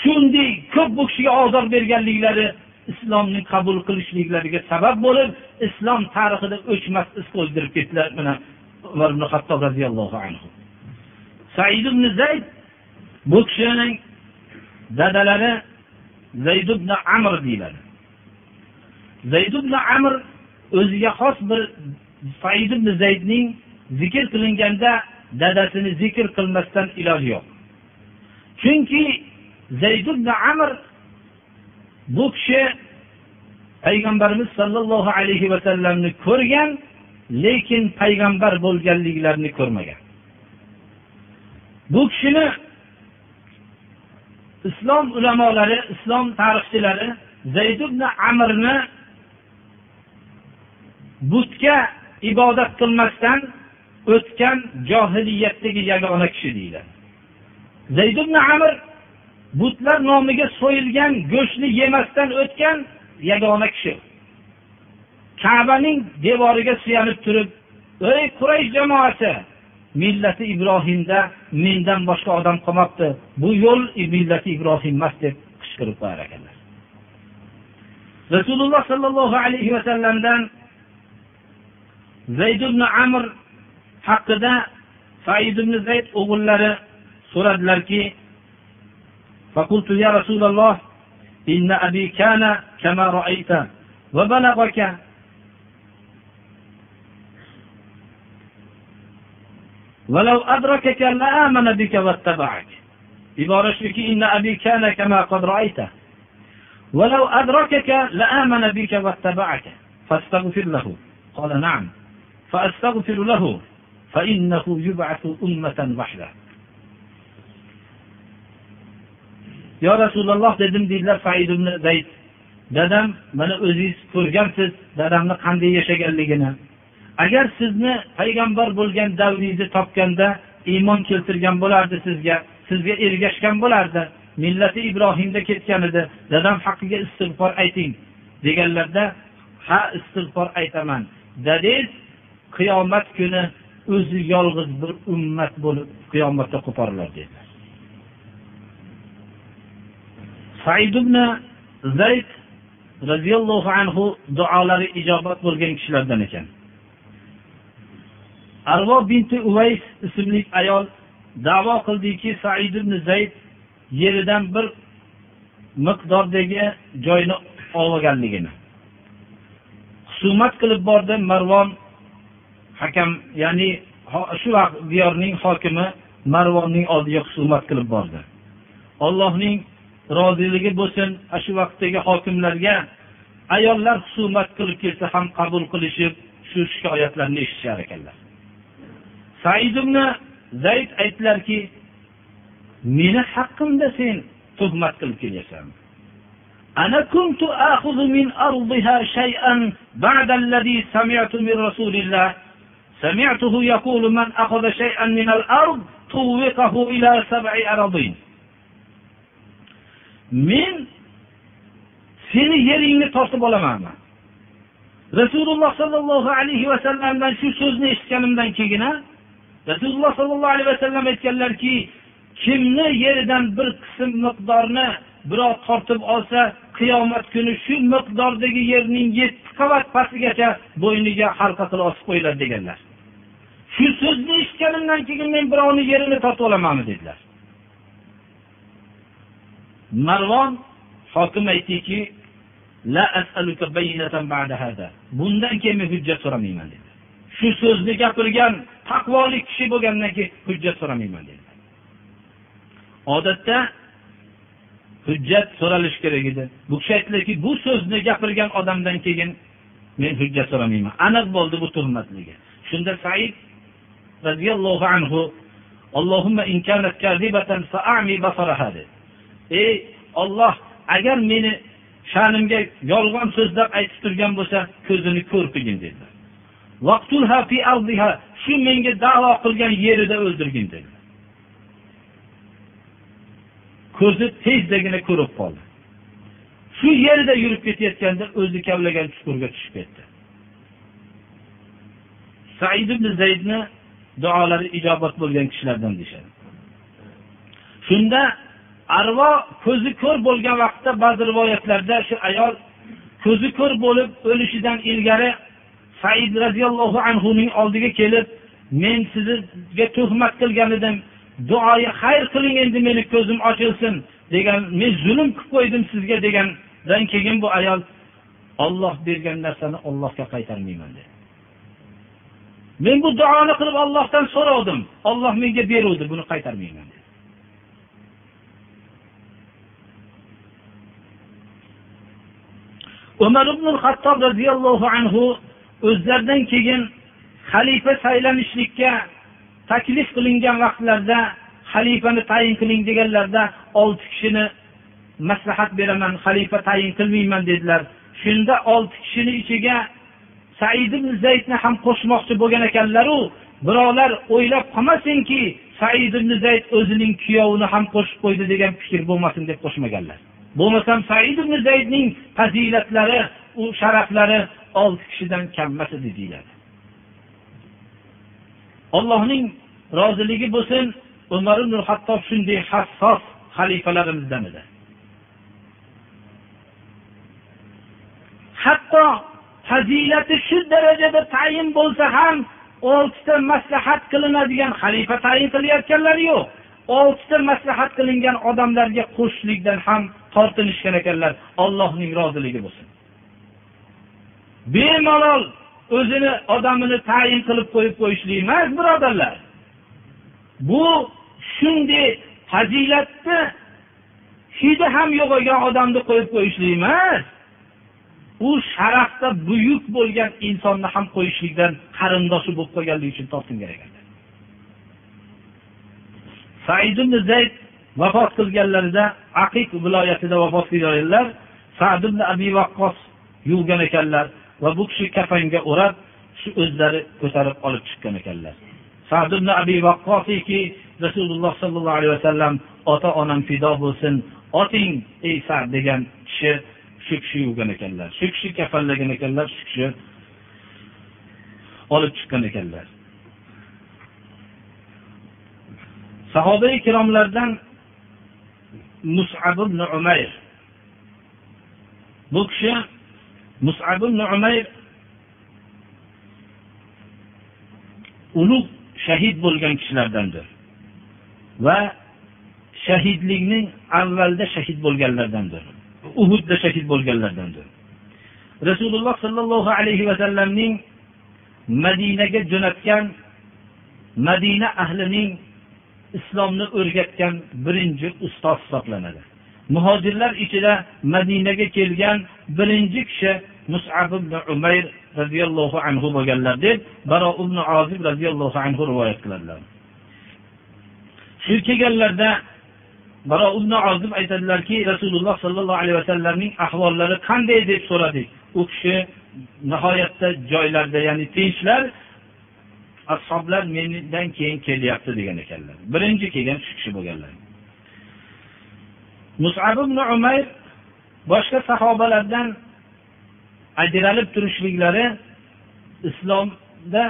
shunday ko'p bu kishiga ozor berganliklari islomni qabul qilishliklariga sabab bo'lib islom tarixida o'chmas iz qoldirib ketdilar mana umar ibn hattob roziyallohu anhu. Said ibn zayd bu kishining dadalari zayd ibn amr deyiladi. Zayd ibn amr o'ziga xos bir said ibn zaydning zikr qilinganda dadasini zikr qilmasdan iloji yo'q. Chunki zayd ibn amr bu kishi payg'ambarimiz sollallohu alayhi vasallamni ko'rgan lekin payg'ambar bo'lganliklarini ko'rmagan. Bu kishini islom ulamolari islom tarixchilari zayd ibn amrni butga ibodat qilmasdan o'tgan johiliyatdagi yagona kishi deyiladi. Zayd ibn amr butlar nomiga so'yilgan go'shtni yemasdan o'tgan yagona kishi. Kabaning devoriga suyanib turib ey quraysh jamoasi millati ibrohimda mendan boshqa odam qolmabdi. Bu yo'l millati ibrohim emas deb qichqirib qo'yar ekanlar. Rasululloh sollallohu alayhi vasallamdan zayd ibn amr haqida said ibn zayd o'g'illari so'radilarki فقلت يا رسول الله إن أبي كان كما رأيت وبلغك. ولو أدركك لآمن بك واتبعك. عبارة شبك إن أبي كان كما قد رأيته ولو أدركك لآمن بك واتبعك فاستغفر له. قال نعم. فأستغفر له فإنه يبعث أمة وحده. Yo rasululloh dedim deydilar said ibn zayd. Dadam mana o'zingiz ko'rgansiz dadamni qanday yashaganligini. Agar sizni payg'ambar bo'lgan davringizni topganda iymon keltirgan bo'lardi sizga sizga ergashgan bo'lardi. Millati ibrohimda ketgan edi. Dadam haqqiga istig'for ayting. Deganlarda ha istig'for aytaman. Dadangiz qiyomat kuni o'zi yolg'iz bir ummat bo'lib qiyomatda qo'porilar dedilar. Said ibn zayd roziyallohu anhu duolari ijobat bo'lgan kishilardan ekan. Arvo binti uvays ismli ayol davo qildiki said ibn zayd yeridan bir miqdordagi joyni olganligini husumat qilib bordi marvon hakam ya'ni shu diyorning hokimi marvonning oldiga husumat qilib bordi. Ollohning roziligi bo'lsin shu vaqtdagi hokimlarga ayollar husumat qilib kelsa ham qabul qilishib shu shikoyatlarni eshitishar ekanlar said ibn zayd aytdilarki meni haqqimda sen tuhmat qilib kelyapsan أنا كنت آخذ من أرضها شيئا بعد الذي سمعت من رسول الله سمعته يقول من أخذ شيئا من الأرض طوقه إلى سبع أراضين men seni yeringni tortib olamanmi rasululloh sollallohu alayhi vasallamdan shu so'zni eshitganimdan keyin rasululloh sollallohu alayhi vasallam aytganlarki kimni yeridan bir qism miqdorni birov tortib olsa qiyomat kuni shu miqdordagi yerning yetti qavat pastigacha bo'yniga halqa qilib osib qo'yiladi deganlar. Shu so'zni eshitganimdan keyin men birovni yerini tortib olamanmi dedilar. Marvon hokim aytdiki bundan keyin men hujjat so'ramayman dedi. Shu so'zni gapirgan taqvolik kishi bo'lgandan keyin hujjat so'ramayman dedi. Odatda hujjat so'ralishi kerak edi. Bu kishi aytdilarki bu so'zni gapirgan odamdan keyin men hujjat so'ramayman. Aniq bo'ldi bu tuhmatligi. Shunda said roziyallohu anhu Allohumma in kanat kadhibatan fa'ami basaraha ey Alloh agar meni sha'nimga yolg'on so'zlab aytib turgan bo'lsa ko'zini ko'r qilgin dedilar. Fi shu menga da'vo qilgan yerida o'ldirgin dedilar. Ko'zi tezdagina ko'rib qoldi. Shu yerda yurib ketayotganda o'zi kavlagan chuqurga tushib ketdi. Said ibn zaydni duolari ijobat bo'lgan kishilardan deyishadi. Shunda arvo ko'zi ko'r bo'lgan vaqtda ba'zi rivoyatlarda shu ayol ko'zi ko'r bo'lib o'lishidan ilgari said roziyallohu anhuning oldiga kelib men sizga tuhmat qilgan edim duoyi xayr qiling endi meni ko'zim ochilsin degan men zulm qilib qo'ydim sizga degandan keyin bu ayol olloh bergan narsani ollohga qaytarmayman dedi. Men bu duoni qilib ollohdan so'rovdim olloh menga beruvdi buni qaytarmayman dedi umar ibn hattob roziyallohu anhu o'zlaridan keyin xalifa saylanishlikka taklif qilingan vaqtlarda xalifani tayin qiling deganlarda olti kishini maslahat beraman xalifa tayin qilmayman dedilar. Shunda olti kishini ichiga said ibn zaydni ham qo'shmoqchi bo'lgan ekanlaru birovlar o'ylab qolmasinki said ibn zayd o'zining kuyovini ham qo'shib qo'ydi degan fikr bo'lmasin deb qo'shmaganlar. Bo'lmasam said ibn zaydning fazilatlari u sharaflari olti kishidan kammas edi deyiladi. Allohning roziligi bo'lsin umar ibn hattob shunday hassos xalifalarimizdan edi. Hatto fazilati shu darajada tayin bo'lsa ham oltita maslahat qilinadigan xalifa tayin qilayotganlari yo'q. Oltita maslahat qilingan odamlarga qo'shishlikdan ham tortilishgan ekanlar allohning roziligi bo'lsin. Bemalol o'zini odamini tayin qilib qo'yib qo'yishlik emas birodarlar. Bu shunday fazilatni hidi ham yo'qolgan odamni qo'yib qo'yishlik emas. U sharafda buyuk bo'lgan insonni ham qo'yishlikdan qarindoshi bo'lib qolganligi uchun tortingan ekanlar said ibn zayd vafot qilganlarida aqiq viloyatida vafot qilganlar sad ibn abi vaqqos yuvgan ekanlar va bu kishi kafanga o'rab shu o'zlari ko'tarib olib chiqqan ekanlar. Sad ibn abi vaqqosiki rasululloh sollallohu alayhi vasallam ota onam fido bo'lsin oting ey sad degan kishi shu kishi yuvgan ekanlar. Shu kishi kafanlagan ekanlar shu kishi olib chiqqan ekanlar. Sahoba ikromlardan musab ibn umayr. Bu kishi musab ibn umayr ulug' shahid bo'lgan kishilardandir va shahidlikning avvalda shahid bo'lganlardandir uhudda shahid bo'lganlardandir. Rasululloh sollallohu alayhi vasallamning madinaga jo'natgan madina ahlining islomni o'rgatgan birinchi ustoz hisoblanadi. Muhojirlar ichida madinaga kelgan birinchi kishi musab ibn umayr roziyallohu anhu bo'lganlar deb baro ibn ozib roziyallohu anhu rivoyat qiladilar. Shu kelganlarda baro ibn ozib aytadilarki rasululloh sollallohu alayhi vasallamning ahvollari qanday deb so'radik. U kishi nihoyatda joylarda ya'ni tinchlar ashoblar mendan keyin kelyapti degan ekanlar. Birinchi kelgan shu kishi bo'lganlar. Musab ibn umayr boshqa sahobalardan ajralib turishliklari islomda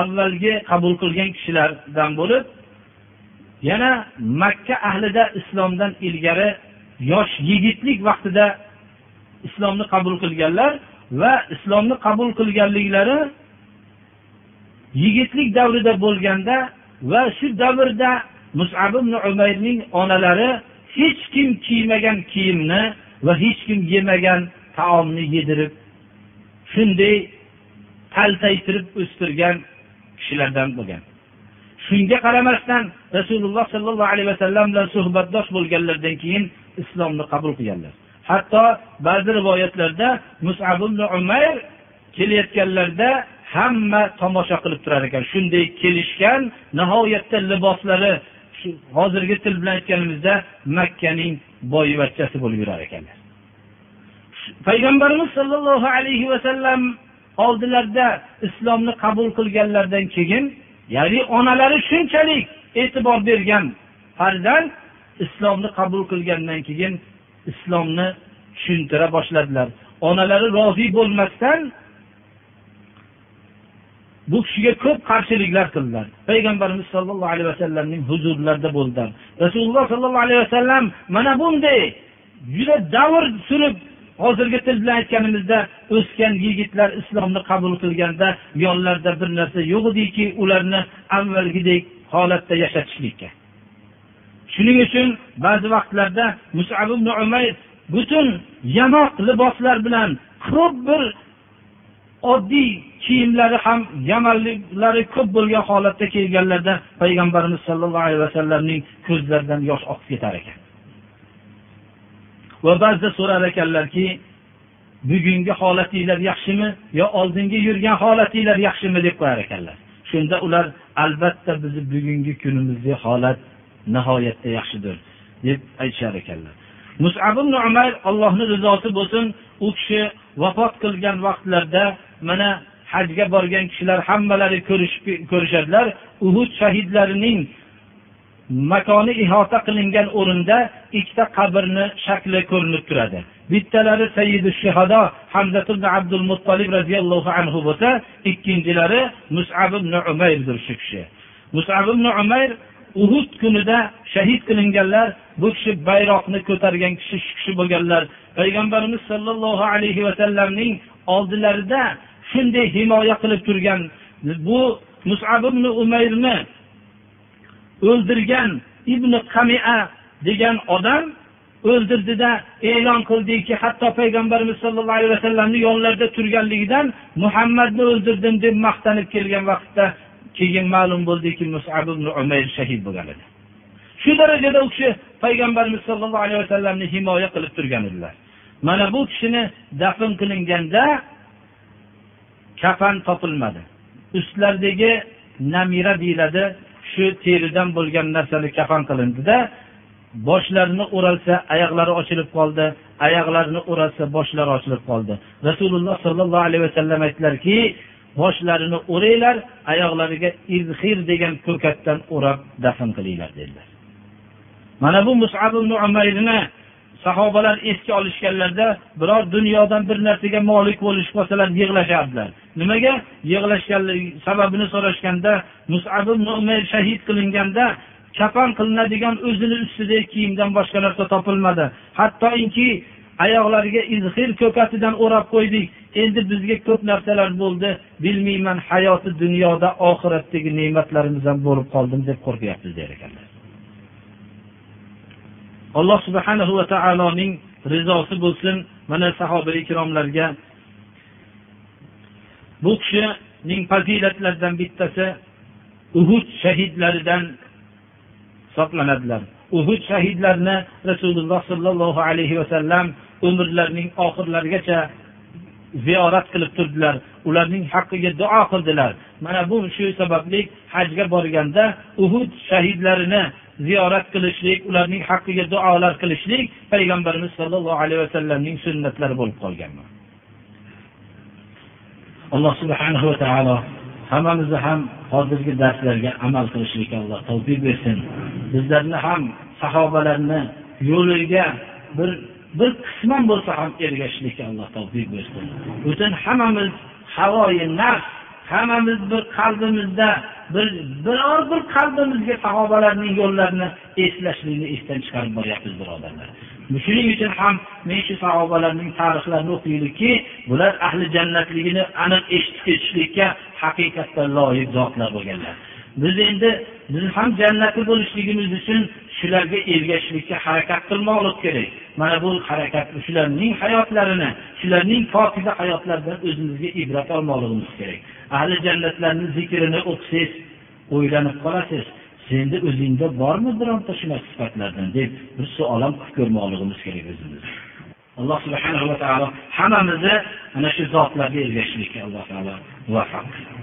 avvalgi qabul qilgan kishilardan bo'lib yana makka ahlida islomdan ilgari yosh yigitlik vaqtida islomni qabul qilganlar va islomni qabul qilganliklari yigitlik davrida bo'lganda va shu davrda musab ibn umayrning onalari hech kim kiymagan kiyimni va hech kim yemagan taomni yedirib shunday taltaytirib o'stirgan kishilardan bo'lgan. Shunga qaramasdan rasululloh sollallohu alayhi vasallam bilan suhbatdosh bo'lganlaridan keyin islomni qabul qilganlar. Hatto ba'zi rivoyatlarda musab ibn umayr kelayotganlarida hamma tomosha qilib turar ekan. Shunday kelishgan nihoyatda liboslari hozirgi til bilan aytganimizda makkaning boyvachchasi bo'lib yurar ekanlar payg'ambarimiz sollallohu alayhi vasallam oldilarida islomni qabul qilganlaridan keyin ya'ni onalari shunchalik e'tibor bergan farzand islomni qabul qilgandan keyin islomni tushuntira boshladilar. Onalari rozi bo'lmasdan bu kishiga ko'p qarshiliklar qildilar. Payg'ambarimiz sollallohu alayhi vasallamning huzurlarida bo'ldilar. Rasululloh sollallohu alayhi vasallam mana bunday juda davr surib hozirgi til bilan aytganimizda o'sgan yigitlar islomni qabul qilganda yonlarida bir narsa yo'q ediki ularni avvalgidek holatda yashatishlikka. Shuning uchun ba'zi vaqtlarda musab ibn umayr butun yamoq liboslar bilan ko'p bir oddiy kiyimlari ham yamanliklari ko'p bo'lgan holatda kelganlarida payg'ambarimiz sollallohu alayhi vasallamning ko'zlaridan yosh oqib ketar ekan. Va ba'zida so'rar ekanlarki bugungi holatinglar yaxshimi yo oldingi yurgan holatinglar yaxshimi? deb qo'yar ekanlar. Shunda ular albatta bizni bugungi kunimizdagi holat nihoyatda yaxshidir deb aytishar ekanlar. Musab ibn umar allohni rizosi bo'lsin u kishi vafot qilgan vaqtlarda mana hajga borgan kishilar hammalari ko'rishadilar. Uhud shahidlarining makoni ihota qilingan o'rinda ikkita qabrni shakli ko'rinib turadi. Bittalari sayyidi shihodo hamzat ibn abdul muttolib roziyallohu anhu bo'lsa ikkinchilari musab ibn umayrdir shu kishi. Musab ibn umayr uhud kunida shahid qilinganlar bu kishi bayroqni ko'targan kishi shu kishi bo'lganlar. Payg'ambarimiz sollallohu alayhi vasallamning oldilarida shunday himoya qilib turgan bu musab ibn umayrni o'ldirgan ibn qamia degan odam o'ldirdida e'lon qildiki hatto payg'ambarimiz sollallohu alayhi vasallamni yonlarida turganligidan muhammadni o'ldirdim deb maqtanib kelgan vaqtda keyin ma'lum bo'ldiki musab ibn umayr shahid bo'lgan edi. Shu darajada u kishi payg'ambarimiz sollallohu alayhi vasallamni himoya qilib turgan edilar. Mana bu kishini dafn qilinganda kafan topilmadi. Ustlaridagi namira deyiladi shu teridan bo'lgan narsani kafan qilindida boshlarini o'ralsa oyoqlari ochilib qoldi oyoqlarini o'ralsa boshlari ochilib qoldi. Rasululloh sollallohu alayhi vasallam aytdilarki boshlarini o'ranglar oyoqlariga izhir degan ko'katdan o'rab dafn qilinglar dedilar. Mana bu musab umayrni sahobalar esga olishganlarida biror dunyodan bir narsaga molik bo'lishib qolsalar yig'lashardilar. Nimaga? Yig'lashganligi sababini so'rashganda musab umayr shahid qilinganda kafan qilinadigan o'zini ustidagi kiyimdan boshqa narsa topilmadi. Hattoki oyoqlariga izhir ko'katidan o'rab qo'ydik. Endi bizga ko'p narsalar bo'ldi. Bilmayman hayoti dunyoda oxiratdagi ne'matlarimiz ham bo'lib qoldim deb qo'rqyapmiz der ekanlar alloh subhanahu va taoloning rizosi bo'lsin mana sahoba ikromlarga bu kishining fazilatlaridan bittasi uhud shahidlaridan hisoblanadilar. Uhud shahidlarini rasululloh sollallohu alayhi vasallam umrlarining oxirlarigacha ziyorat qilib turdilar. Ularning haqqiga duo qildilar. Mana bu shu sababli hajga borganda uhud shahidlarini ziyorat qilishlik ularning haqqiga duolar qilishlik payg'ambarimiz sollallohu alayhi vasallamning sunnatlari bo'lib qolgan alloh subhanahu va taolo hammamizni ham hozirgi darslarga amal qilishlikka alloh tavfiq bersin. Bizlarni ham sahobalarni yo'liga bir bir qisman bo'lsa ham ergashishlikka alloh tavfiq bersin. Butun hammamiz havoyi nafs hammamiz bir qalbimizda bir biror bir qalbimizga sahobalarning yo'llarini eslashlikni esdan chiqarib boryapmiz birodarlar. Shuning uchun ham men shu sahobalarning tarixlarini o'qiylikki bular ahli jannatligini aniq eshitib ketishlikka haqiqatdan loyiq zotlar bo'lganlar. Biz endi biz ham jannati bo'lishligimiz uchun shularga ergashishlikka harakat qilmoqlik kerak. Mana bu harakat shularning hayotlarini shularning pokiza hayotlaridan o'zimizga ibrat olmoqligimiz kerak. Ahli jannatlarni zikrini o'qisangiz o'ylanib qolasiz. Senda o'zingda bormi bironta shunaqa sifatlardan deb bir savol ham qilib ko'rmoqligimiz kerak o'zimizga alloh subhanahu va taolo hammamizni ana shu zotlarga ergashishlikka alloh taolo muvaffaq qilsin.